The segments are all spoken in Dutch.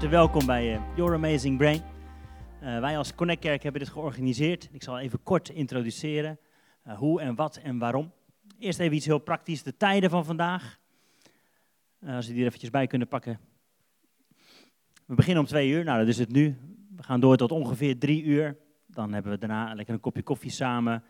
welkom bij uh, Your Amazing Brain. Uh, wij als Connect Kerk hebben dit georganiseerd. Ik zal even kort introduceren uh, hoe en wat en waarom. Eerst even iets heel praktisch, de tijden van vandaag. als we die er eventjes bij kunnen pakken. We beginnen om twee uur, nou dat is het nu. We gaan door tot ongeveer drie uur. Dan hebben we daarna lekker een kopje koffie samen.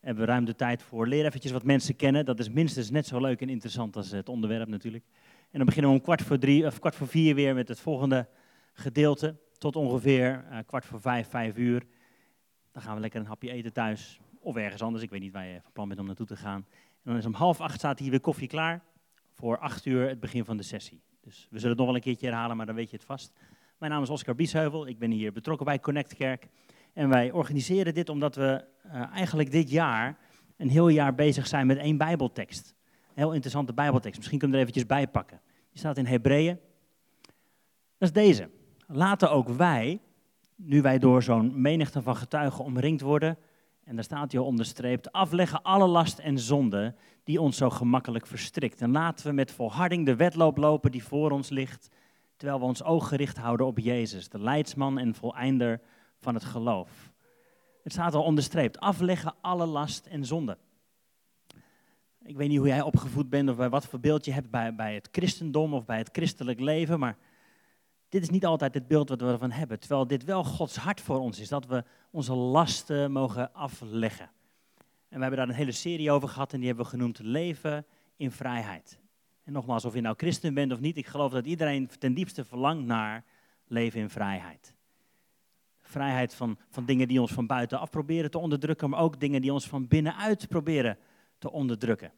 Hebben we ruim de tijd voor. Leer eventjes wat mensen kennen. Dat is minstens net zo leuk en interessant als het onderwerp natuurlijk. En dan beginnen we om kwart voor, drie, of kwart voor vier weer met het volgende gedeelte. Tot ongeveer uh, kwart voor vijf, vijf uur. Dan gaan we lekker een hapje eten thuis. Of ergens anders. Ik weet niet waar je van plan bent om naartoe te gaan. En dan is om half acht staat hier weer koffie klaar. Voor acht uur het begin van de sessie. Dus we zullen het nog wel een keertje herhalen, maar dan weet je het vast. Mijn naam is Oscar Biesheuvel. Ik ben hier betrokken bij Connect Kerk. En wij organiseren dit omdat we uh, eigenlijk dit jaar een heel jaar bezig zijn met één Bijbeltekst. Heel interessante Bijbeltekst. Misschien kunnen we er eventjes bij pakken. Die staat in Hebreeën. Dat is deze. Laten ook wij, nu wij door zo'n menigte van getuigen omringd worden, en daar staat hier onderstreept, afleggen alle last en zonde die ons zo gemakkelijk verstrikt. En laten we met volharding de wedloop lopen die voor ons ligt, terwijl we ons oog gericht houden op Jezus, de leidsman en voleinder van het geloof. Het staat al onderstreept, afleggen alle last en zonde. Ik weet niet hoe jij opgevoed bent of wat voor beeld je hebt bij, bij het christendom of bij het christelijk leven, maar dit is niet altijd het beeld wat we ervan hebben. Terwijl dit wel Gods hart voor ons is, dat we onze lasten mogen afleggen. En we hebben daar een hele serie over gehad en die hebben we genoemd Leven in Vrijheid. En nogmaals, of je nou christen bent of niet, ik geloof dat iedereen ten diepste verlangt naar leven in vrijheid. Vrijheid van, van dingen die ons van buitenaf proberen te onderdrukken, maar ook dingen die ons van binnenuit proberen te onderdrukken.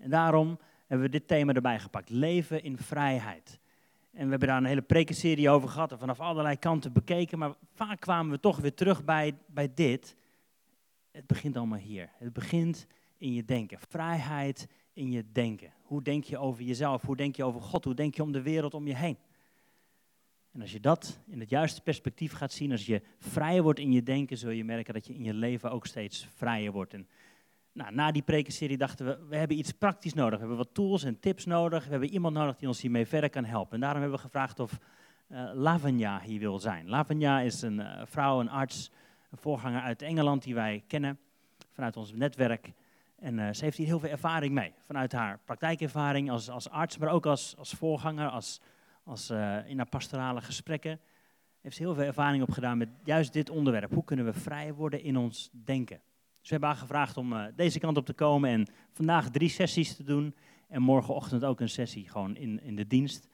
En daarom hebben we dit thema erbij gepakt: leven in vrijheid. En we hebben daar een hele prekenserie over gehad en vanaf allerlei kanten bekeken, maar vaak kwamen we toch weer terug bij, bij dit. Het begint allemaal hier. Het begint in je denken. Vrijheid in je denken. Hoe denk je over jezelf? Hoe denk je over God? Hoe denk je om de wereld om je heen? En als je dat in het juiste perspectief gaat zien, als je vrijer wordt in je denken, zul je merken dat je in je leven ook steeds vrijer wordt. En nou, na die prekenserie dachten we, we hebben iets praktisch nodig. We hebben wat tools en tips nodig. We hebben iemand nodig die ons hiermee verder kan helpen. En daarom hebben we gevraagd of uh, Lavanya hier wil zijn. Lavanya is een uh, vrouw, een arts, een voorganger uit Engeland die wij kennen vanuit ons netwerk. En uh, ze heeft hier heel veel ervaring mee. Vanuit haar praktijkervaring als, als arts, maar ook als, als voorganger, als, als, in haar pastorale gesprekken. Heeft ze heel veel ervaring opgedaan met juist dit onderwerp. Hoe kunnen we vrij worden in ons denken? Dus we hebben haar gevraagd om uh, deze kant op te komen en vandaag drie sessies te doen. En morgenochtend ook een sessie gewoon in, in de dienst.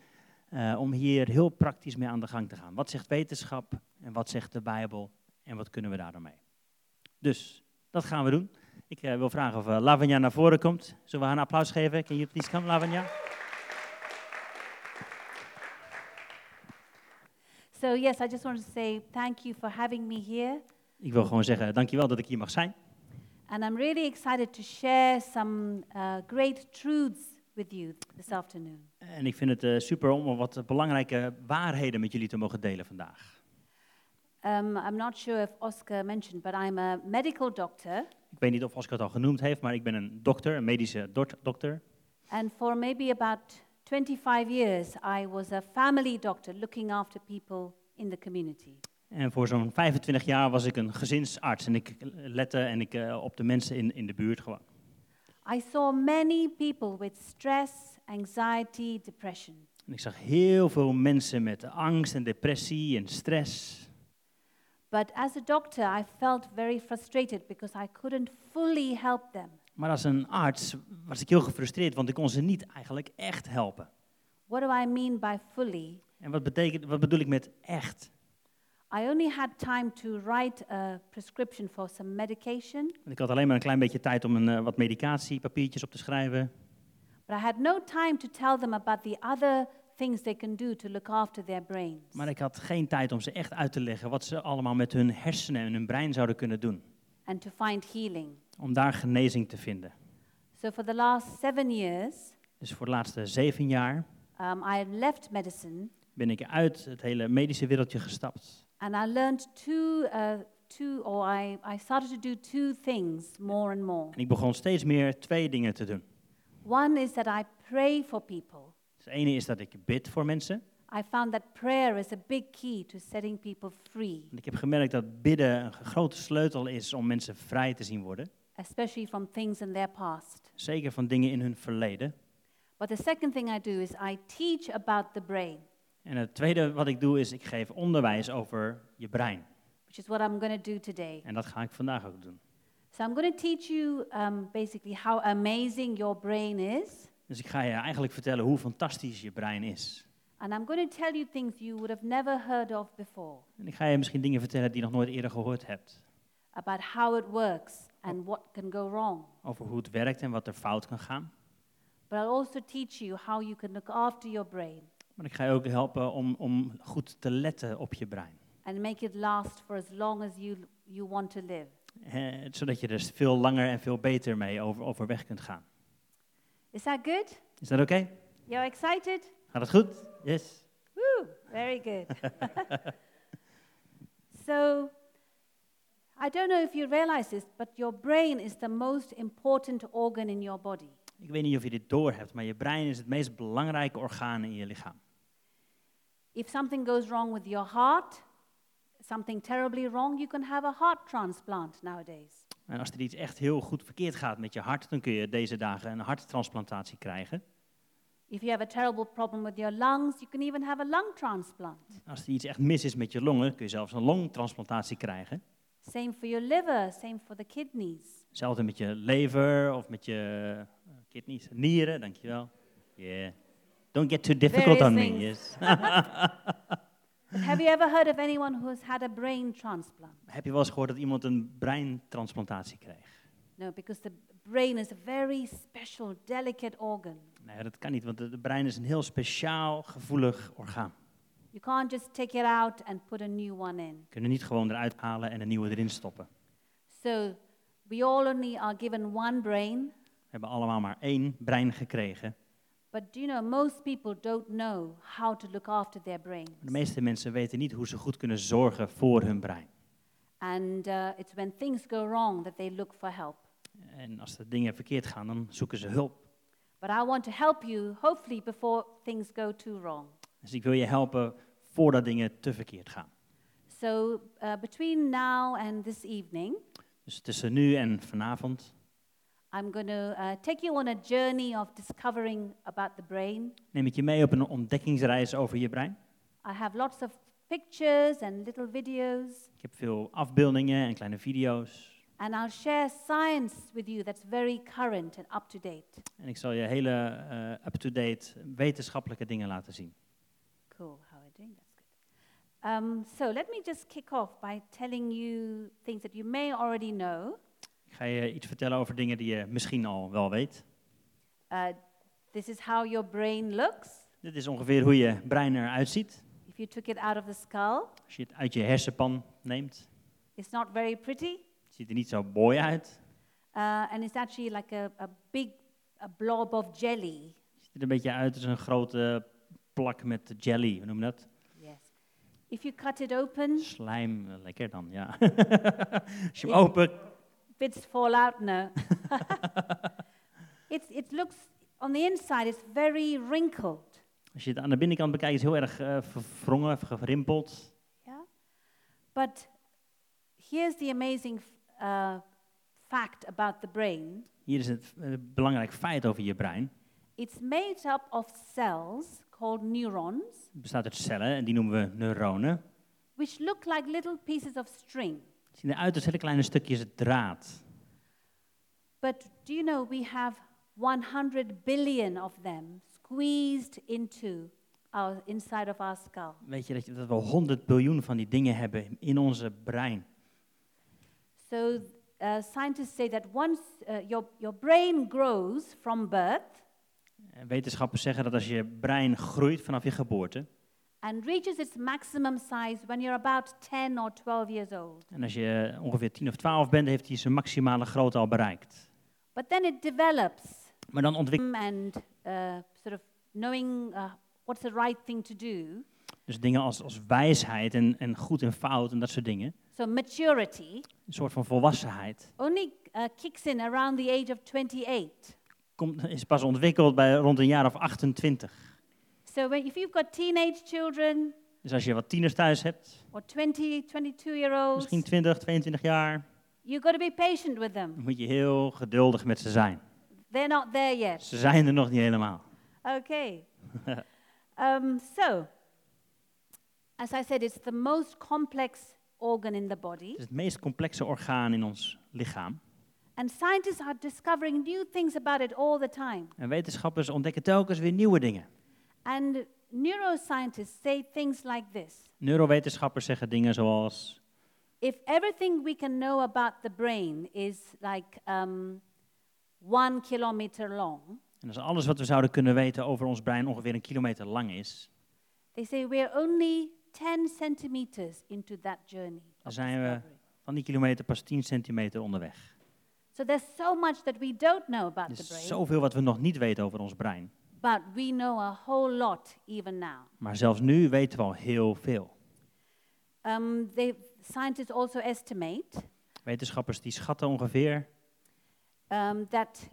Uh, om hier heel praktisch mee aan de gang te gaan. Wat zegt wetenschap en wat zegt de Bijbel en wat kunnen we daar dan mee? Dus dat gaan we doen. Ik uh, wil vragen of Lavanya naar voren komt. Zullen we haar een applaus geven? Can you please come, Lavanya? So yes, I just want to say thank you for having me here. Ik wil gewoon zeggen, dankjewel dat ik hier mag zijn. And I'm really excited to share some uh, great truths with you this afternoon. En ik vind het uh, super om wat belangrijke waarheden met jullie te mogen delen vandaag. Um, I'm not sure if Oscar mentioned, but I'm a medical doctor. Ik weet niet of Oscar het al genoemd heeft, maar ik ben een dokter, een medische dokter. And for maybe about 25 years, I was a family doctor looking after people in the community. En voor zo'n 25 jaar was ik een gezinsarts en ik lette en ik, uh, op de mensen in, in de buurt gewoon. I saw many people with stress, anxiety, depression. En ik zag heel veel mensen met angst en depressie en stress. But as a doctor, I felt very frustrated because I couldn't fully help them. Maar als een arts was ik heel gefrustreerd, want ik kon ze niet eigenlijk echt helpen. What do I mean by fully? En wat, betekent, wat bedoel ik met echt? I only had time to write a prescription for some medication. Ik had alleen maar een klein beetje tijd om een, uh, wat medicatiepapiertjes op te schrijven. But I had no time to tell them about the other things they can do to look after their brains. Maar ik had geen tijd om ze echt uit te leggen wat ze allemaal met hun hersenen en hun brein zouden kunnen doen. And to find healing. Om daar genezing te vinden. So for the last seven years. Dus voor de laatste zeven jaar. Um, I left medicine. Ben ik uit het hele medische wereldje gestapt. And I learned two, uh, two or I, I started to do two things more and more. En ik begon steeds meer twee dingen te doen. One is that I pray for people. Dus het ene is dat ik bid voor mensen. I found that prayer is a big key to setting people free, En ik heb gemerkt dat bidden een grote sleutel is om mensen vrij te zien worden. especially from things in their past. Zeker van dingen in hun verleden. But the second thing I do is I teach about the brain, En het tweede wat ik doe is, ik geef onderwijs over je brein. which is what I'm going to do today. En dat ga ik vandaag ook doen. So I'm going to teach you um, basically how amazing your brain is. Dus ik ga je eigenlijk vertellen hoe fantastisch je brein is. And I'm going to tell you things you would have never heard of before En ik ga je misschien dingen vertellen die je nog nooit eerder gehoord hebt. about how it works and what can go wrong. Over hoe het werkt en wat er fout kan gaan. But I'll also teach you how you can look after your brain Maar ik ga je ook helpen om, om goed te letten op je brein. and make it last for as long as you, you want to live. Eh, zodat je er veel langer en veel beter mee over, overweg kunt gaan. Is that good? Is dat oké? You're excited? Gaat het goed? Yes. Woo, very good. so, I don't know if you realize this, but your brain is the most important organ in your body. Ik weet niet of je dit doorhebt, maar je brein is het meest belangrijke orgaan in je lichaam. If something goes wrong with your heart, something terribly wrong, you can have a heart transplant nowadays. En als er iets echt heel goed verkeerd gaat met je hart, dan kun je deze dagen een harttransplantatie krijgen. If you have a terrible problem with your lungs, you can even have a lung transplant. Als er iets echt mis is met je longen, kun je zelfs een longtransplantatie krijgen. Same for your liver, same for the kidneys. Hetzelfde met je lever of met je eh, kidneys, nieren, dankjewel. Yeah. Don't get too difficult on me. Yes. Have you ever heard of anyone who has had a brain transplant? Heb je wel eens gehoord dat iemand een breintransplantatie kreeg? No, because the brain is a very special, delicate organ. Nee, dat kan niet, want de, brein is een heel speciaal, gevoelig orgaan. You can't just take it out and put a new one in. Kunnen niet gewoon eruit halen en een nieuwe erin stoppen. So we all only are given one brain, We hebben allemaal maar één brein gekregen. But you know, most people don't know how to look after their brain. De meeste mensen weten niet hoe ze goed kunnen zorgen voor hun brein. And uh, it's when things go wrong that they look for help. En als de dingen verkeerd gaan, dan zoeken ze hulp. But I want to help you, hopefully, before things go too wrong. Dus ik wil je helpen voordat dingen te verkeerd gaan. So uh, between now and this evening, Dus tussen nu en vanavond I'm going to uh, take you on a journey of discovering about the brain. neem ik je mee op een ontdekkingsreis over je brein. I have lots of pictures and little videos, Ik heb veel afbeeldingen en kleine video's. and I'll share science with you that's very current and up to date. En ik zal je hele eh, up-to-date wetenschappelijke dingen laten zien. Cool, how are you doing? That's good. Um, so let me just kick off by telling you things that you may already know. Ga je iets vertellen over dingen die je misschien al wel weet. Uh, this is how your brain looks Dit is ongeveer hoe je brein eruit ziet. if you took it out of the skull. Als je het uit je hersenpan neemt, It's not very pretty, ziet er niet zo mooi uit. uh, and it's actually like a, a big a blob of jelly. ziet er een beetje uit als een grote plak met jelly, hoe noem je dat? Yes. If you cut it open, Slijm, lekker dan, ja. Als je hem open, bits fall out. No. it's, it looks on the inside. It's very wrinkled. als je het aan de binnenkant bekijkt, is het heel erg eh, verwrongen, gerimpeld. Yeah. But here's the amazing uh, fact about the brain. Hier is het eh, belangrijk feit over je brein. It's made up of cells called neurons, Het bestaat uit cellen en die noemen we neuronen. which look like little pieces of string. Zien eruit als hele kleine stukjes draad. But do you know we have 100 billion of them squeezed into our inside of our skull? Weet je dat, je dat we 100 biljoen van die dingen hebben in onze brein? So uh, scientists say that once uh, your, your brain grows from birth En Wetenschappers zeggen dat als je brein groeit vanaf je geboorte, and reaches its maximum size when you're about 10 or 12 years old. en als je ongeveer 10 of 12 bent, heeft hij zijn maximale grootte al bereikt. But then it develops Maar dan ontwikkelt and uh, sort of knowing uh, what's the right thing to do. dus dingen als, als wijsheid en, en goed en fout en dat soort dingen. So maturity Een soort van volwassenheid. only uh, kicks in around the age of 28. Komt, is pas ontwikkeld bij rond een jaar of 28. So when, if you've got teenage children Dus als je wat tieners thuis hebt, or 20, 22 year olds, misschien 20, 22 jaar, you've got to be patient with them. moet je heel geduldig met ze zijn. They're not there yet. Ze zijn er nog niet helemaal. Okay. um, so, as I said, it's the most complex organ in the body. Het is het meest complexe orgaan in ons lichaam. And scientists are discovering new things about it all the time. En wetenschappers ontdekken telkens weer nieuwe dingen. And neuroscientists say things like this Neurowetenschappers zeggen dingen zoals: If everything we can know about the brain is like um, one kilometer long, En als alles wat we zouden kunnen weten over ons brein ongeveer een kilometer lang is, they say we're only 10 centimeters into that journey. dan zijn we van die kilometer pas 10 centimeter onderweg. So there's so much that we don't know about Er the is brain, zoveel wat we nog niet weten over ons brein. But we know a whole lot even now. Maar zelfs nu weten we al heel veel. Um, they, scientists also estimate Wetenschappers die schatten ongeveer um, that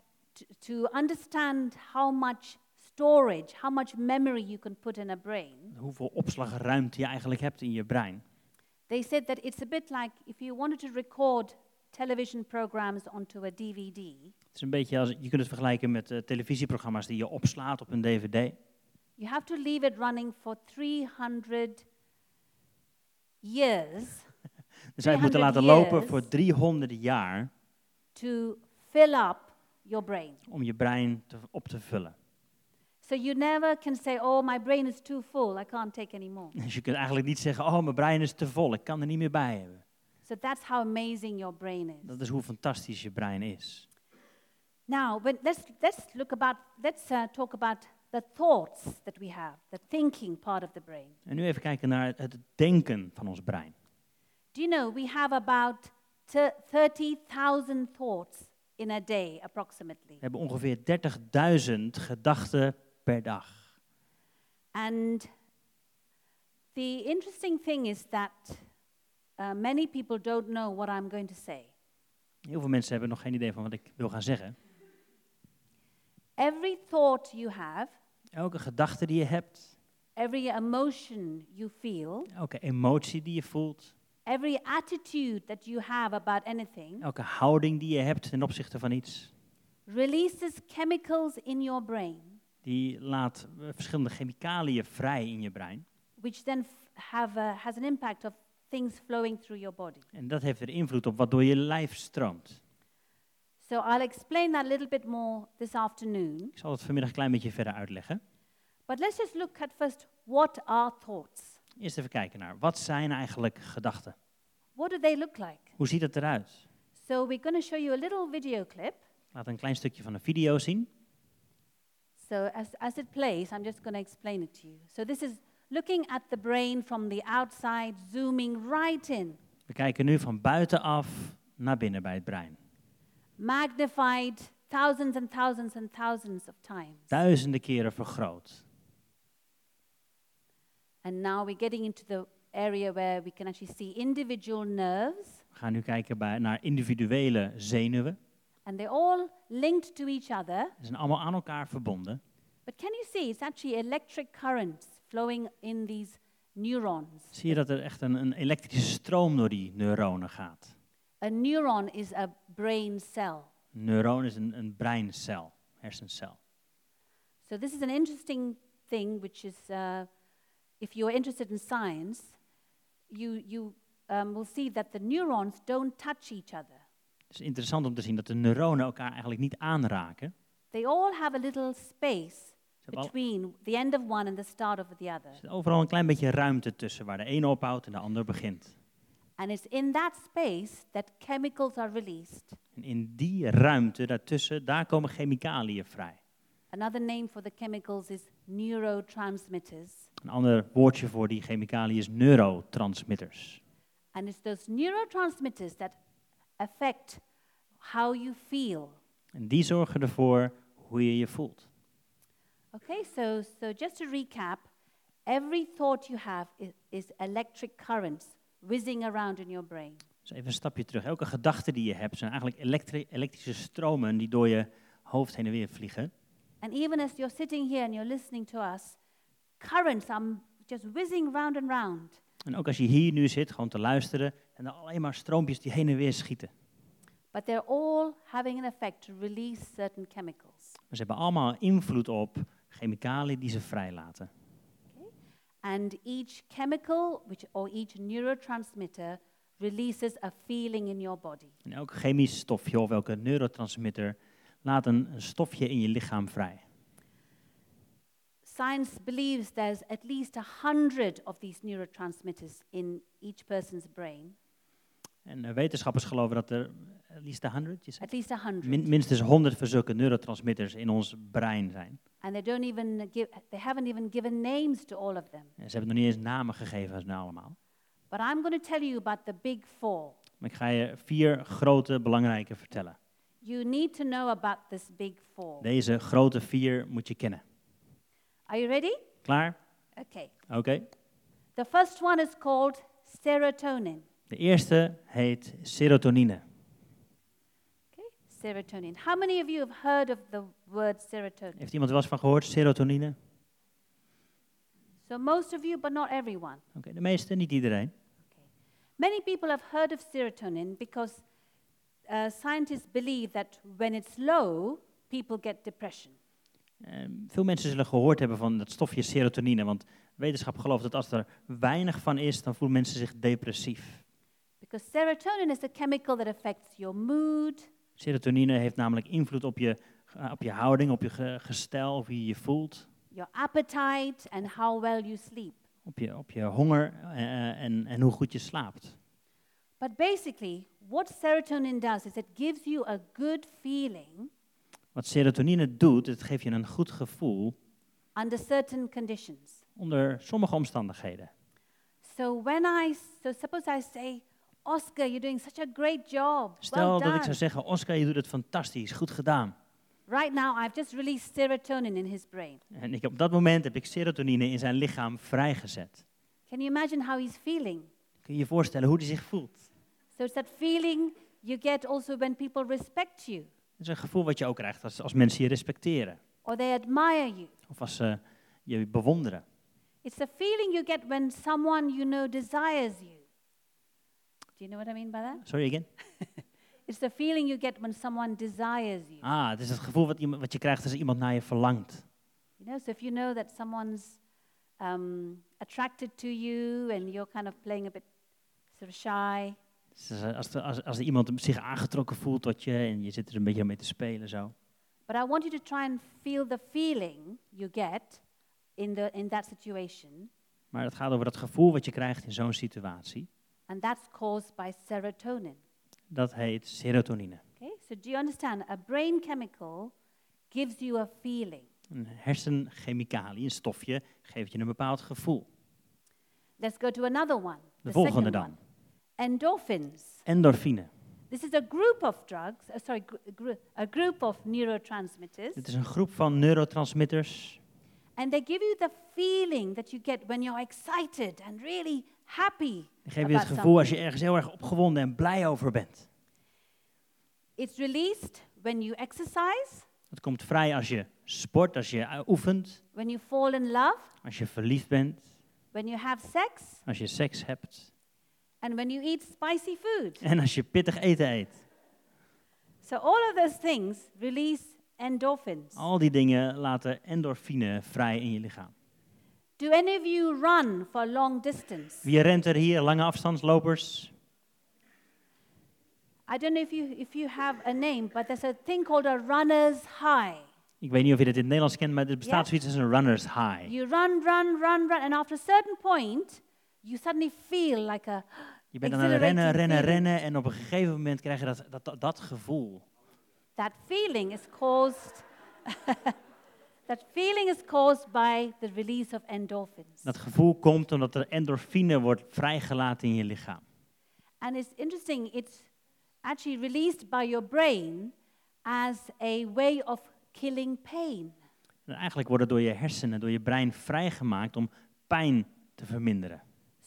to understand how much storage, how much memory you can put in a brain, hoeveel opslagruimte je eigenlijk hebt in je brein. they said that it's a bit like if you wanted to record television programs onto a DVD, Het is een beetje als, je kunt het vergelijken met eh, televisieprogramma's die je opslaat op een dvd. you have to leave it running for 300 years Dus het moeten 300 laten lopen voor 300 jaar to fill up your brain. om je brein te, op te vullen. So you never can say, oh, my brain is too full, I can't take any more. Dus je kunt eigenlijk niet zeggen, oh mijn brein is te vol, ik kan er niet meer bij hebben. So that's how amazing your brain is. Dat is hoe fantastisch je brein is. Now, but let's, let's look about, let's uh, talk about the thoughts that we have, the thinking part of the brain. En nu even kijken naar het, denken van ons brein. Do you know we have about thir- 30,000 thoughts in a day, approximately? We hebben ongeveer 30.000 gedachten per dag. And the interesting thing is that uh, many people don't know what I'm going to say. Heel veel mensen hebben nog geen idee van wat ik wil gaan zeggen. Every thought you have, Elke gedachte die je hebt, every emotion you feel, elke emotie die je voelt, every attitude that you have about anything elke houding die je hebt ten opzichte van iets, releases chemicals in your brain, die laat eh, verschillende chemicaliën vrij in je brein. which then have a, has an impact of things flowing through your body. En dat heeft er invloed op wat door je lijf stroomt. So I'll explain that a little bit more this afternoon. Ik zal het vanmiddag een klein beetje verder uitleggen. But let's just look at first what are thoughts? Eerst even kijken naar, wat zijn eigenlijk gedachten? What do they look like? Hoe ziet het eruit? So we're going to show you a little video clip. Laat een klein stukje van een video zien. So as, as it plays, I'm just going to explain it to you. So this is looking at the brain from the outside, zooming right in, We kijken nu van buitenaf naar binnen bij het brein. magnified thousands and thousands and thousands of times. Duizenden keren vergroot. And now we're getting into the area where we can actually see individual nerves, We gaan nu kijken bij, naar individuele zenuwen. and they're all linked to each other. Ze zijn allemaal aan elkaar verbonden. But can you see it's actually electric currents flowing in these neurons? Zie je dat er echt een, een elektrische stroom door die neuronen gaat? A neuron is a brain cell. Een neuron is een, een breincel, hersencel. So this is an interesting thing, which is, uh, if you're interested in science, you, you um, will see that the neurons don't touch each other. Het is interessant om te zien dat de neuronen elkaar eigenlijk niet aanraken. They all have a little space between the end of one and the start of the other. er zit overal een klein beetje ruimte tussen waar de ene ophoudt en de ander begint. And it's in that space that chemicals are released. En in die ruimte daartussen, daar komen chemicaliën vrij. Another name for the chemicals is neurotransmitters. Een ander woordje voor die chemicaliën is neurotransmitters. And it's those neurotransmitters that affect how you feel. En die zorgen ervoor hoe je je voelt. Okay, so, so just to recap, every thought you have is, is electric currents whizzing around in your brain. Dus even een stapje terug. Elke gedachte die je hebt zijn eigenlijk elektri- elektrische stromen die door je hoofd heen en weer vliegen. And even as you're sitting here and you're listening to us, currents are just whizzing round and round. En ook als je hier nu zit, gewoon te luisteren, en er alleen maar stroompjes die heen en weer schieten. But they're all having an effect to release certain chemicals. Maar ze hebben allemaal invloed op chemicaliën die ze vrijlaten. And each chemical which, or each neurotransmitter releases a feeling in your body. En elk chemisch stofje of elke neurotransmitter laat een, een stofje in je lichaam vrij. Science believes there's at least a hundred of these neurotransmitters in each person's brain. En eh, wetenschappers geloven dat er at least 100, je zei? At least a hundred. Min- minstens 100 van zulke neurotransmitters in ons brein zijn. and they don't even give, they haven't even given names to all of them. En ze hebben nog niet eens namen gegeven aan ze nou allemaal. But I'm going to tell you about the big four. Maar ik ga je vier grote belangrijke vertellen. You need to know about this big four. Deze grote vier moet je kennen. Are you ready? Klaar? Okay. Oké. The first one is called serotonin. De eerste heet serotonine. Okay, serotonin. How many of you have heard of the word serotonin? Heeft iemand er wel eens van gehoord, serotonine? So most of you, but not everyone. Oké, de meeste, niet iedereen. Okay. Many people have heard of serotonin because uh, scientists believe that when it's low, people get depression. Ehm, veel mensen zullen gehoord hebben van dat stofje serotonine, want wetenschap gelooft dat als er weinig van is, dan voelen mensen zich depressief. Because serotonin is a chemical that affects your mood, Serotonine heeft namelijk invloed op je, eh, op je houding, op je ge- gestel, op hoe je je voelt, your appetite, and how well you sleep. op je, op je honger eh, en, en hoe goed je slaapt. But basically, what serotonin does is it gives you a good feeling Wat serotonine doet, het geeft je een goed gevoel under certain conditions. onder sommige omstandigheden. So when I, so suppose I say, Oscar, you're doing such a great job. Stel well dat ik zou zeggen, Oscar, je doet het fantastisch, goed gedaan. Right now, I've just released serotonin in his brain. En ik, op dat moment heb ik serotonine in zijn lichaam vrijgezet. Can you imagine how he's feeling? Kun je je voorstellen hoe hij zich voelt? So it's that feeling you get also when people respect you Het is een gevoel wat je ook krijgt als, als mensen je respecteren. or they admire you. Of als ze je bewonderen. It's the feeling you get when someone you know desires you. Do you know what I mean by that? Sorry again? It's the feeling you get when someone desires you. Ah, het is het gevoel wat, iemand, wat je krijgt als iemand naar je verlangt. You know, so if you know that someone's um, attracted to you and you're kind of playing a bit sort of shy, Dus als, als, als, als iemand zich aangetrokken voelt tot je en je zit er een beetje mee te spelen zo. but I want you to try and feel the feeling you get in, the, in that situation, Maar het gaat over dat gevoel wat je krijgt in zo'n situatie. And that's caused by serotonin. Dat heet serotonine. Okay, so do you understand? A brain chemical gives you a feeling. Een hersenchemikalie, een stofje, geeft je een bepaald gevoel. Let's go to another one. De the volgende dan. one. Endorphins. Endorfine. This is a group of drugs, uh, sorry, gr- a group of neurotransmitters, Dit is een groep van neurotransmitters. and they give you the feeling that you get when you're excited and really happy. Geven je het gevoel als je ergens heel erg opgewonden en blij over bent. It's released when you exercise, Het komt vrij als je sport, als je oefent, when you fall in love, als je verliefd bent, when you have sex, als je seks hebt and when you eat spicy food. en als je pittig eten eet. So all of those things release endorphins. Al die dingen laten endorfine vrij in je lichaam. Do any of you run for long distance? Wie rent er hier, lange afstandslopers? I don't know if you, if you have a name, but there's a thing called a runner's high. Ik weet niet of je dit in het Nederlands kent, maar er bestaat zoiets als een runner's high. You run, run, run, run, and after a certain point, you suddenly feel like a Je bent aan het rennen, rennen, rennen en op een gegeven moment krijg je dat, dat, dat, dat gevoel. that feeling is caused that feeling is caused by the release of endorphins. Dat gevoel komt omdat er endorfine wordt vrijgelaten in je lichaam. And it's interesting, it's actually released by your brain as a way of killing pain. En eigenlijk wordt het door je hersenen, door je brein vrijgemaakt om pijn te verminderen.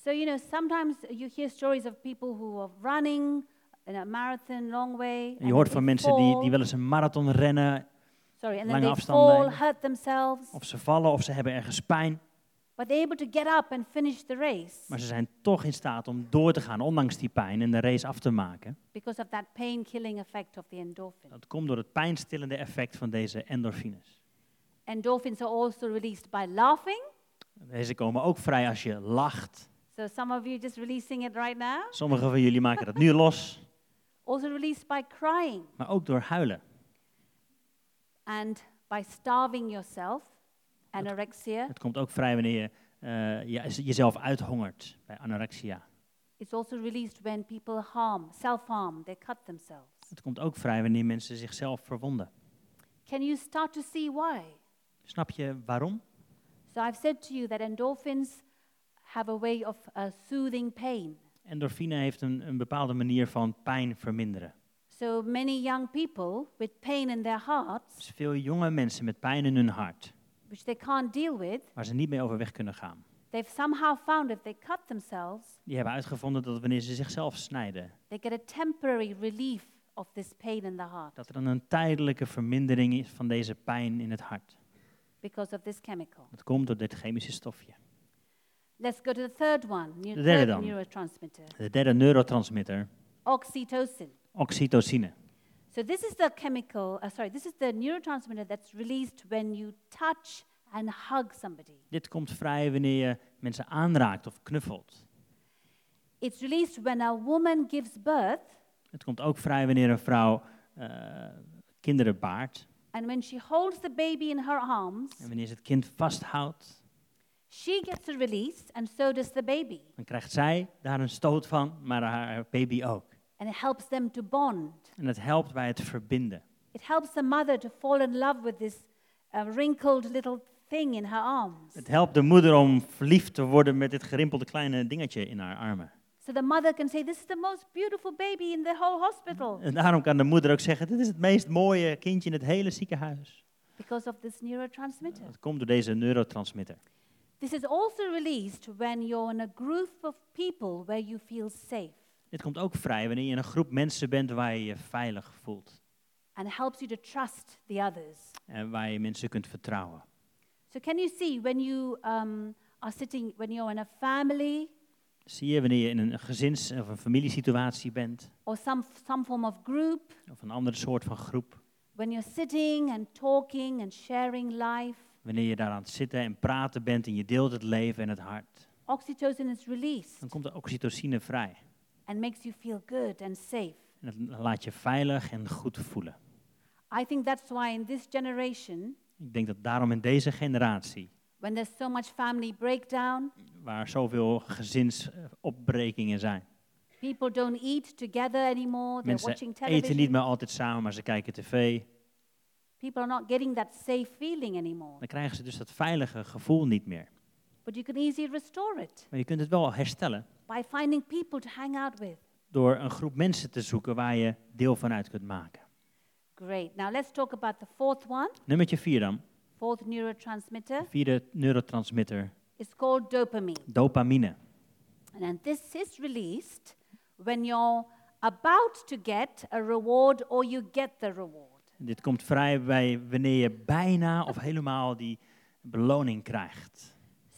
So, you know, sometimes you hear stories of people who are running in a marathon, long way. En je hoort van mensen die, die wel eens een marathon rennen, Sorry, and then lange they afstanden fall, hurt themselves. of ze vallen of ze hebben ergens pijn. but they're able to get up and finish the race Maar ze zijn toch in staat om door te gaan, ondanks die pijn, en de race af te maken. because of that pain killing effect of the endorphin. Dat komt door het pijnstillende effect van deze endorfines. Endorphins are also released by laughing. Deze komen ook vrij als je lacht. So some of you just releasing it right now. Sommigen van jullie maken dat nu los, Also released by crying maar ook door huilen. And by starving yourself, anorexia. Het komt ook vrij wanneer je eh, je- jezelf uithongert bij anorexia. It's also released when people harm, self-harm, they cut themselves. Het komt ook vrij wanneer mensen zichzelf verwonden. Can you start to see why? Snap je waarom? So I've said to you that endorphins have a way of uh, soothing pain. Endorfine heeft een, een bepaalde manier van pijn verminderen. So many young people with pain in their hearts, Dus veel jonge mensen met pijn in hun hart, which they can't deal with, waar ze niet mee overweg kunnen gaan. they've somehow found if they cut themselves, Die hebben uitgevonden dat wanneer ze zichzelf snijden, they get a temporary relief of this pain in the heart dat er dan een tijdelijke vermindering is van deze pijn in het hart. because of this chemical. Dat komt door dit chemische stofje. Let's go to the third one, De derde dan. neurotransmitter, De derde neurotransmitter, oxytocin. Oxytocine. So this is the chemical, uh, sorry, this is the neurotransmitter that's released when you touch and hug somebody. Dit komt vrij wanneer je mensen aanraakt of knuffelt. It's released when a woman gives birth Het komt ook vrij wanneer een vrouw eh, kinderen baart. and when she holds the baby in her arms, En wanneer ze het kind vasthoudt, she gets a release and so does the baby. dan krijgt zij daar een stoot van, maar haar baby ook. And it helps them to bond. En het helpt bij het verbinden. It helps the mother to fall in love with this uh, wrinkled little thing in her arms. Het helpt de moeder om verliefd te worden met dit gerimpelde kleine dingetje in haar armen. So the mother can say, This is the most beautiful baby in the whole hospital En daarom kan de moeder ook zeggen, dit is het meest mooie kindje in het hele ziekenhuis. because of this neurotransmitter. Dat komt door deze neurotransmitter. This is also released when you're in a group of people where you feel safe Dit komt ook vrij wanneer je in een groep mensen bent waar je je veilig voelt. and helps you to trust the others. En waar je mensen kunt vertrouwen. So, can you see when you um, are sitting, when you're in a family Zie je wanneer je in een gezins- of een familiesituatie bent, or some, some form of group, of een andere soort van groep, when you're sitting and talking and sharing life, wanneer je daar aan het zitten en praten bent en je deelt het leven en het hart, oxytocin is released dan komt de oxytocine vrij. And makes you feel good and safe. En dat laat je veilig en goed voelen. I think that's why in this generation, Ik denk dat daarom in deze generatie, when there's so much family breakdown, waar zoveel gezinsopbrekingen zijn, people don't eat together anymore, they're mensen watching eten niet television, meer altijd samen, maar ze kijken tv, people are not getting that safe feeling anymore. dan krijgen ze dus dat veilige gevoel niet meer. But you can easily restore it Maar je kunt het wel herstellen by finding people to hang out with. door een groep mensen te zoeken waar je deel van uit kunt maken. Great. Now let's talk about the fourth one, Nummertje 4 dan. fourth neurotransmitter. Vierde neurotransmitter, It's called dopamine. dopamine. And then this is released when you're about to get a reward or you get the reward. Dit komt vrij bij wanneer je bijna of helemaal die beloning krijgt.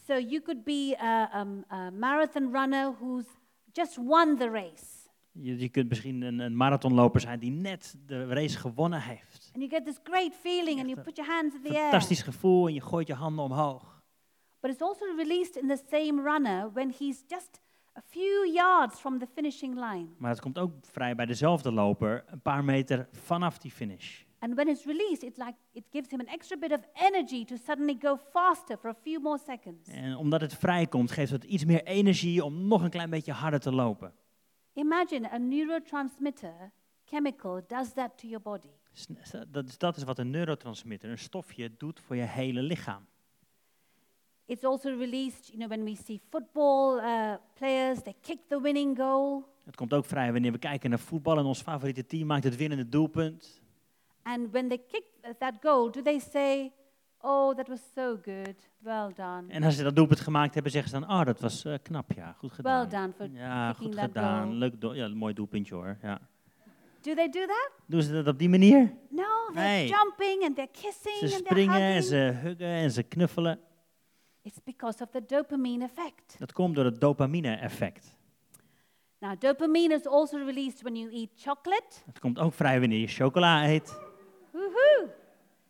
So you could be a, um, a marathon runner who's just won the race. Je, je kunt misschien een, een marathonloper zijn die net de race gewonnen heeft. And you get this great feeling and you put your hands in the air. Fantastisch gevoel en je gooit je handen omhoog. But it's also released in the same runner when he's just a few yards from the finishing line. Maar het komt ook vrij bij dezelfde loper, een paar meter vanaf die finish. And when it's released, it like it gives him an extra bit of energy to suddenly go faster for a few more seconds. En omdat het vrijkomt, geeft het iets meer energie om nog een klein beetje harder te lopen. Imagine a neurotransmitter chemical does that to your body. Dat is, dat is wat een neurotransmitter, een stofje, doet voor je hele lichaam. It's also released, you know, when we see football uh, players, they kick the winning goal. Het komt ook vrij wanneer we kijken naar voetbal en ons favoriete team maakt het winnende doelpunt. And when they kick th- that goal, do they say, Oh, that was so good, well done? En als ze dat doelpunt gemaakt hebben, zeggen ze dan, oh, dat was eh, knap, ja, goed gedaan. Well done for ja, kicking goed gedaan, goal. leuk, doel- ja, mooi doelpuntje hoor. Ja. Do they do that? Doen ze dat op die manier? No, they're Nee. jumping and they're kissing Ze and they're springen en hugging. ze huggen en ze knuffelen. It's because of the dopamine effect. Dat komt door het dopamine-effect. Now, dopamine is also released when you eat chocolate. Het komt ook vrij wanneer je chocola eet.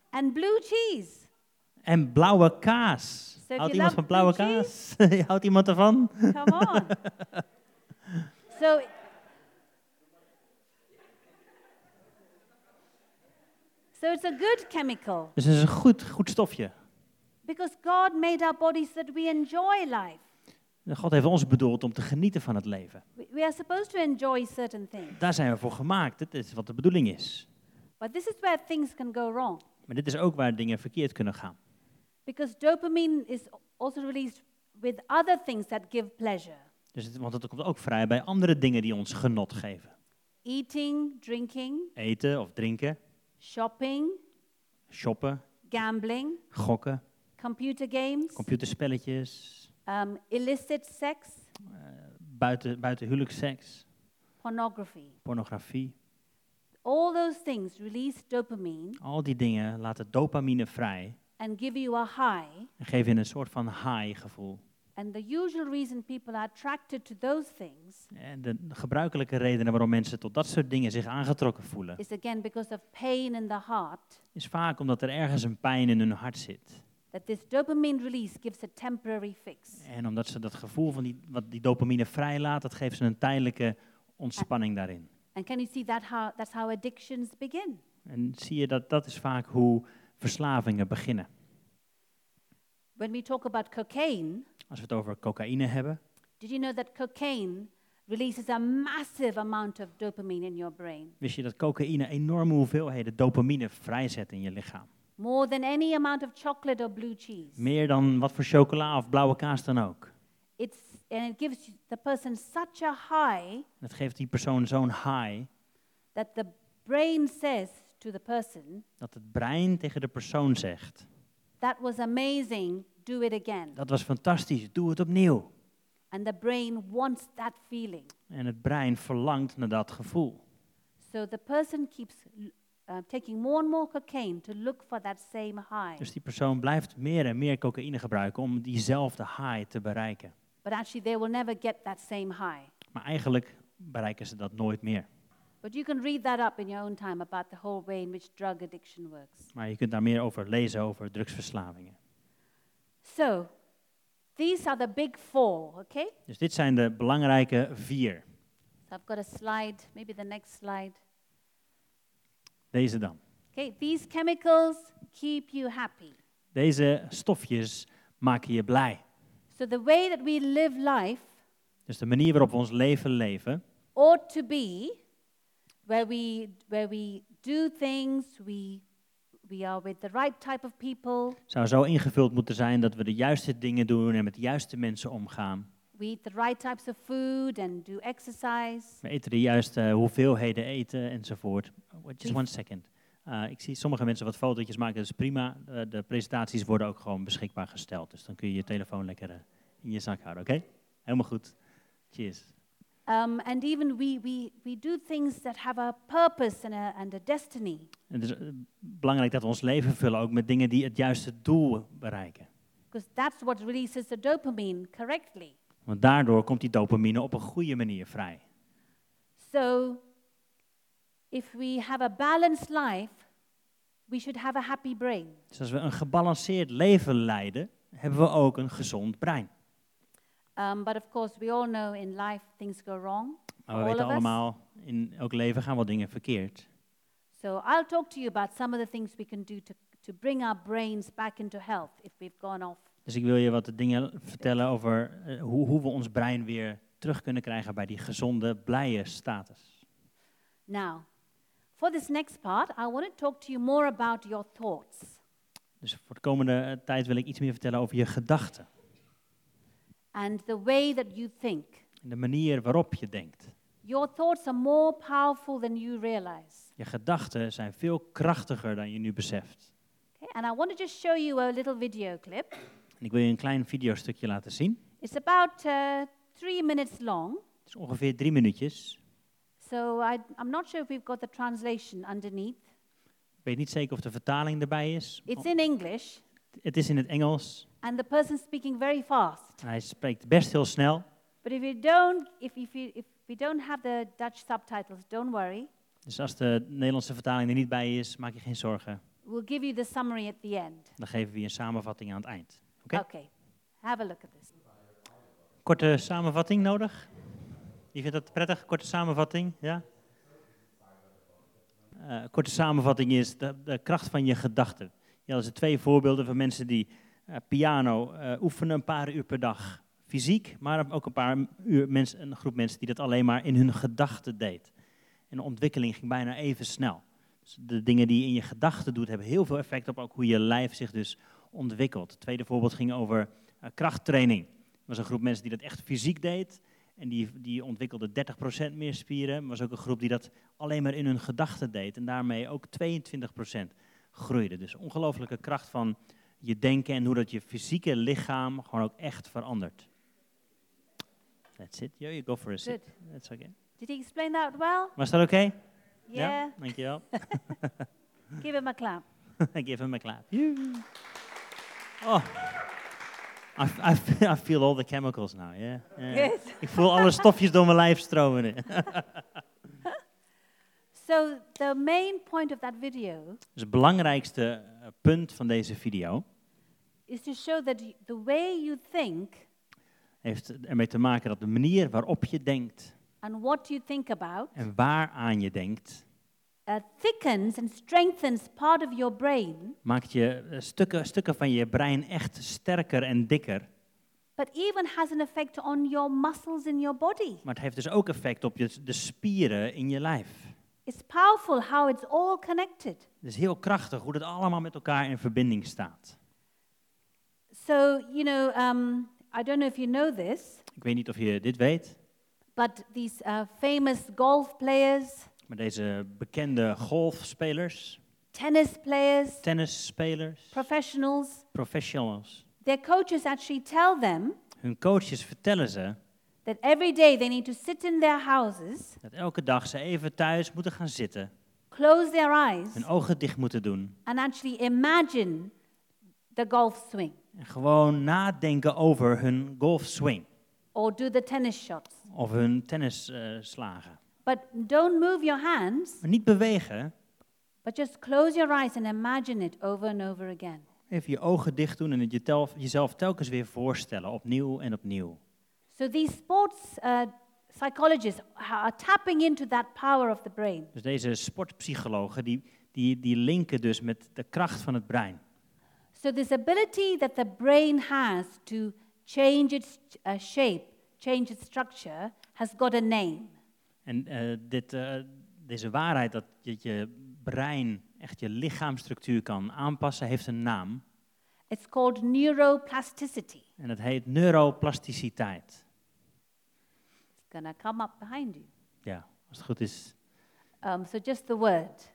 And blue cheese. En blauwe kaas. So Houdt iemand van blauwe kaas? Houdt iemand ervan? Come on. so, so it's a good chemical Dus het is een goed, goed stofje. because God made our bodies that we enjoy life. God heeft ons bedoeld om te genieten van het leven. We, we are supposed to enjoy certain things. Daar zijn we voor gemaakt. Dit is wat de bedoeling is. But this is where things can go wrong Maar dit is ook waar dingen verkeerd kunnen gaan. because dopamine is also released with other things that give pleasure Dus het, want het komt ook vrij bij andere dingen die ons genot geven. eating, drinking, Eten of drinken, shopping, shoppen, gambling, gokken, computer games, computerspelletjes, um, illicit sex, buiten, buitenhuwelijksseks, pornography. pornografie. All those things release dopamine Al die dingen laten dopamine vrij and give you a high. en geven je een soort van high gevoel. And the usual reason people are attracted to those things En de gebruikelijke redenen waarom mensen tot dat soort dingen zich aangetrokken voelen, is again because of pain in the heart. is vaak omdat er ergens een pijn in hun hart zit. That this dopamine release gives a temporary fix. En omdat ze dat gevoel van die, wat die dopamine vrijlaat, dat geeft ze een tijdelijke ontspanning daarin. And can you see that how that's how addictions begin? En zie je dat dat is vaak hoe verslavingen beginnen. When we talk about cocaine, Als we het over cocaïne hebben, did you know that cocaine releases a massive amount of dopamine in your brain? wist je dat cocaïne enorme hoeveelheden dopamine vrijzet in je lichaam. More than any amount of chocolate or blue cheese. Meer dan wat voor chocola of blauwe kaas dan ook. It's and it gives the person such a high Dat geeft die persoon zo'n high that the brain says to the person, dat het brein tegen de persoon zegt: That was amazing, do it again. Dat was fantastisch, doe het opnieuw. And the brain wants that feeling. En het brein verlangt naar dat gevoel. So the person keeps uh, taking more and more cocaine to look for that same high. Dus die persoon blijft meer en meer cocaïne gebruiken om diezelfde high te bereiken. But actually, they will never get that same high. Maar eigenlijk bereiken ze dat nooit meer. But you can read that up in your own time about the whole way in which drug addiction works. Maar je kunt daar meer over lezen, over drugsverslavingen. So, these are the big four, okay? Dus dit zijn de belangrijke vier. So I've got a slide, maybe the next slide. Deze dan. Okay, these chemicals keep you happy. Deze stofjes maken je blij. So the way that we live life Dus de manier waarop we ons leven leven, ought to be where we where we do things, we we are with the right type of people, zou zo ingevuld moeten zijn dat we de juiste dingen doen en met de juiste mensen omgaan. we eat the right types of food and do exercise. We eten de juiste hoeveelheden eten enzovoort. Oh, Just one second. Uh, ik zie sommige mensen wat fotootjes maken, dat is prima. Uh, de presentaties worden ook gewoon beschikbaar gesteld. Dus dan kun je je telefoon lekker uh, in je zak houden, oké? Helemaal goed. Cheers. Um, and even we, we, we do things that have a purpose and a, and a destiny. En het is belangrijk dat we ons leven vullen ook met dingen die het juiste doel bereiken. Because that's what releases the dopamine correctly. Want daardoor komt die dopamine op een goede manier vrij. So, if we have a balanced life, we should have a happy brain. Dus als we een gebalanceerd leven leiden, hebben we ook een gezond brein. Um, but of course, we all know in life things go wrong. Maar we All weten allemaal, in elk leven gaan wel dingen verkeerd. So, I'll talk to you about some of the things we can do to, to bring our brains back into health if we've gone off. Dus ik wil je wat dingen vertellen over eh, hoe, hoe we ons brein weer terug kunnen krijgen bij die gezonde, blije status. Now, for this next part, I want to talk to you more about your thoughts. Dus voor de komende eh, tijd wil ik iets meer vertellen over je gedachten. and the way that you think. En de manier waarop je denkt. Your thoughts are more powerful than you realize. Je gedachten zijn veel krachtiger dan je nu beseft. Okay? And I want to just show you a little video clip. En ik wil je een klein videostukje laten zien. It's about uh, three minutes long. Het is ongeveer drie minuutjes. So I, I'm not sure if we've got the translation underneath. Ik weet niet zeker of de vertaling erbij is. It's in English. Het is in het Engels. and the person's speaking very fast. Hij spreekt best heel snel. But if you don't, if, if, you, if we don't have the Dutch subtitles, don't worry. Dus als de Nederlandse vertaling er niet bij is, maak je geen zorgen. We'll give you the summary at the end. Dan geven we je een samenvatting aan het eind. Oké? Okay. Have a look at this. Korte samenvatting nodig? Je vindt dat prettig? Korte samenvatting? Ja? Eh, korte samenvatting is de, kracht van je gedachten. Dat zijn twee voorbeelden van mensen die eh, piano eh, oefenen een paar uur per dag. Fysiek, maar ook een, paar uur mensen, een groep mensen die dat alleen maar in hun gedachten deed. En de ontwikkeling ging bijna even snel. Dus de dingen die je in je gedachten doet, hebben heel veel effect op ook hoe je lijf zich dus ontwikkelt. Het tweede voorbeeld ging over krachttraining. Er was een groep mensen die dat echt fysiek deed. En die, die ontwikkelde 30% meer spieren. Er was ook een groep die dat alleen maar in hun gedachten deed. En daarmee ook 22% groeide. Dus ongelooflijke kracht van je denken en hoe dat je fysieke lichaam gewoon ook echt verandert. That's it. Yo, you go for a sit. Good. That's okay. Did he explain that well? Was dat oké? Yeah. Dankjewel. Give him a clap. Give him a clap. Oh. I, I, I feel all the chemicals now, yeah. yeah. Good. Ik voel alle stofjes door mijn lijf stromen. So the main point of that video Dus het belangrijkste eh, punt van deze video is to show that the way you think heeft ermee te maken dat de manier waarop je denkt and what you think about en waaraan je denkt, uh, thickens and strengthens part of your brain, maakt je eh, stukken, stukken van je brein echt sterker en dikker. but even has an effect on your muscles in your body. Maar het heeft dus ook effect op je, de spieren in je lijf. It's powerful how it's all connected. Het is heel krachtig hoe dat allemaal met elkaar in verbinding staat. So, you know, um, I don't know if you know this, Ik weet niet of je dit weet, but these uh, famous golf players, maar deze bekende golfspelers, tennis players, tennisspelers, professionals, professionals, their coaches actually tell them hun coaches vertellen ze that every day they need to sit in their houses, dat elke dag ze even thuis moeten gaan zitten, close their eyes, hun ogen dicht moeten doen. and actually imagine the golf swing. En gewoon nadenken over hun golfswing or do the tennis shots. of hun tennisslagen. But don't move your hands, maar niet bewegen, but just close your eyes and imagine it over and over again. even je ogen dicht doen en het je tel- jezelf telkens weer voorstellen, opnieuw en opnieuw. So these sports uh, psychologists are tapping into that power of the brain. Dus deze sportpsychologen die, die, die linken dus met de kracht van het brein. So this ability that the brain has to change its uh, shape, change its structure, has got a name. En eh, dit, eh, deze waarheid dat je je brein echt je lichaamsstructuur kan aanpassen, heeft een naam. It's called neuroplasticity. En dat heet neuroplasticiteit. It's to come up behind you. Ja, als het goed is. Um, so just the word.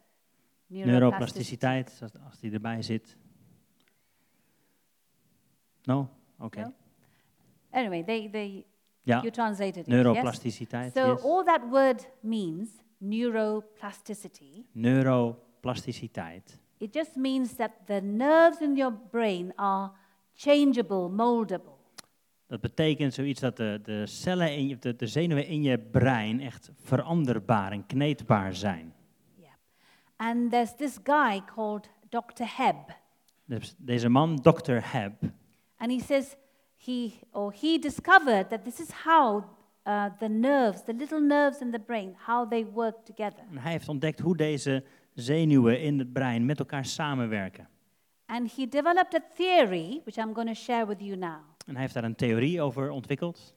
Neuroplasticiteit, als, als die erbij zit. No? Oké. No? Anyway, they, they, Ja, you translated it. neuroplasticiteit. Yes? So yes. all that word means, neuroplasticity, Neuroplasticiteit. it just means that the nerves in your brain are changeable, moldable. Dat betekent zoiets dat de, de cellen, in je, de, de zenuwen in je brein echt veranderbaar en kneedbaar zijn. Yeah. And there's this guy called Dr. Hebb, Dus deze man, Dr. Hebb, and he says he or he discovered that this is how uh, the nerves, the little nerves in the brain, how they work together. en hij heeft ontdekt hoe deze zenuwen in het brein met elkaar samenwerken. And he developed a theory, which I'm going to share with you now. En hij heeft daar een theorie over ontwikkeld.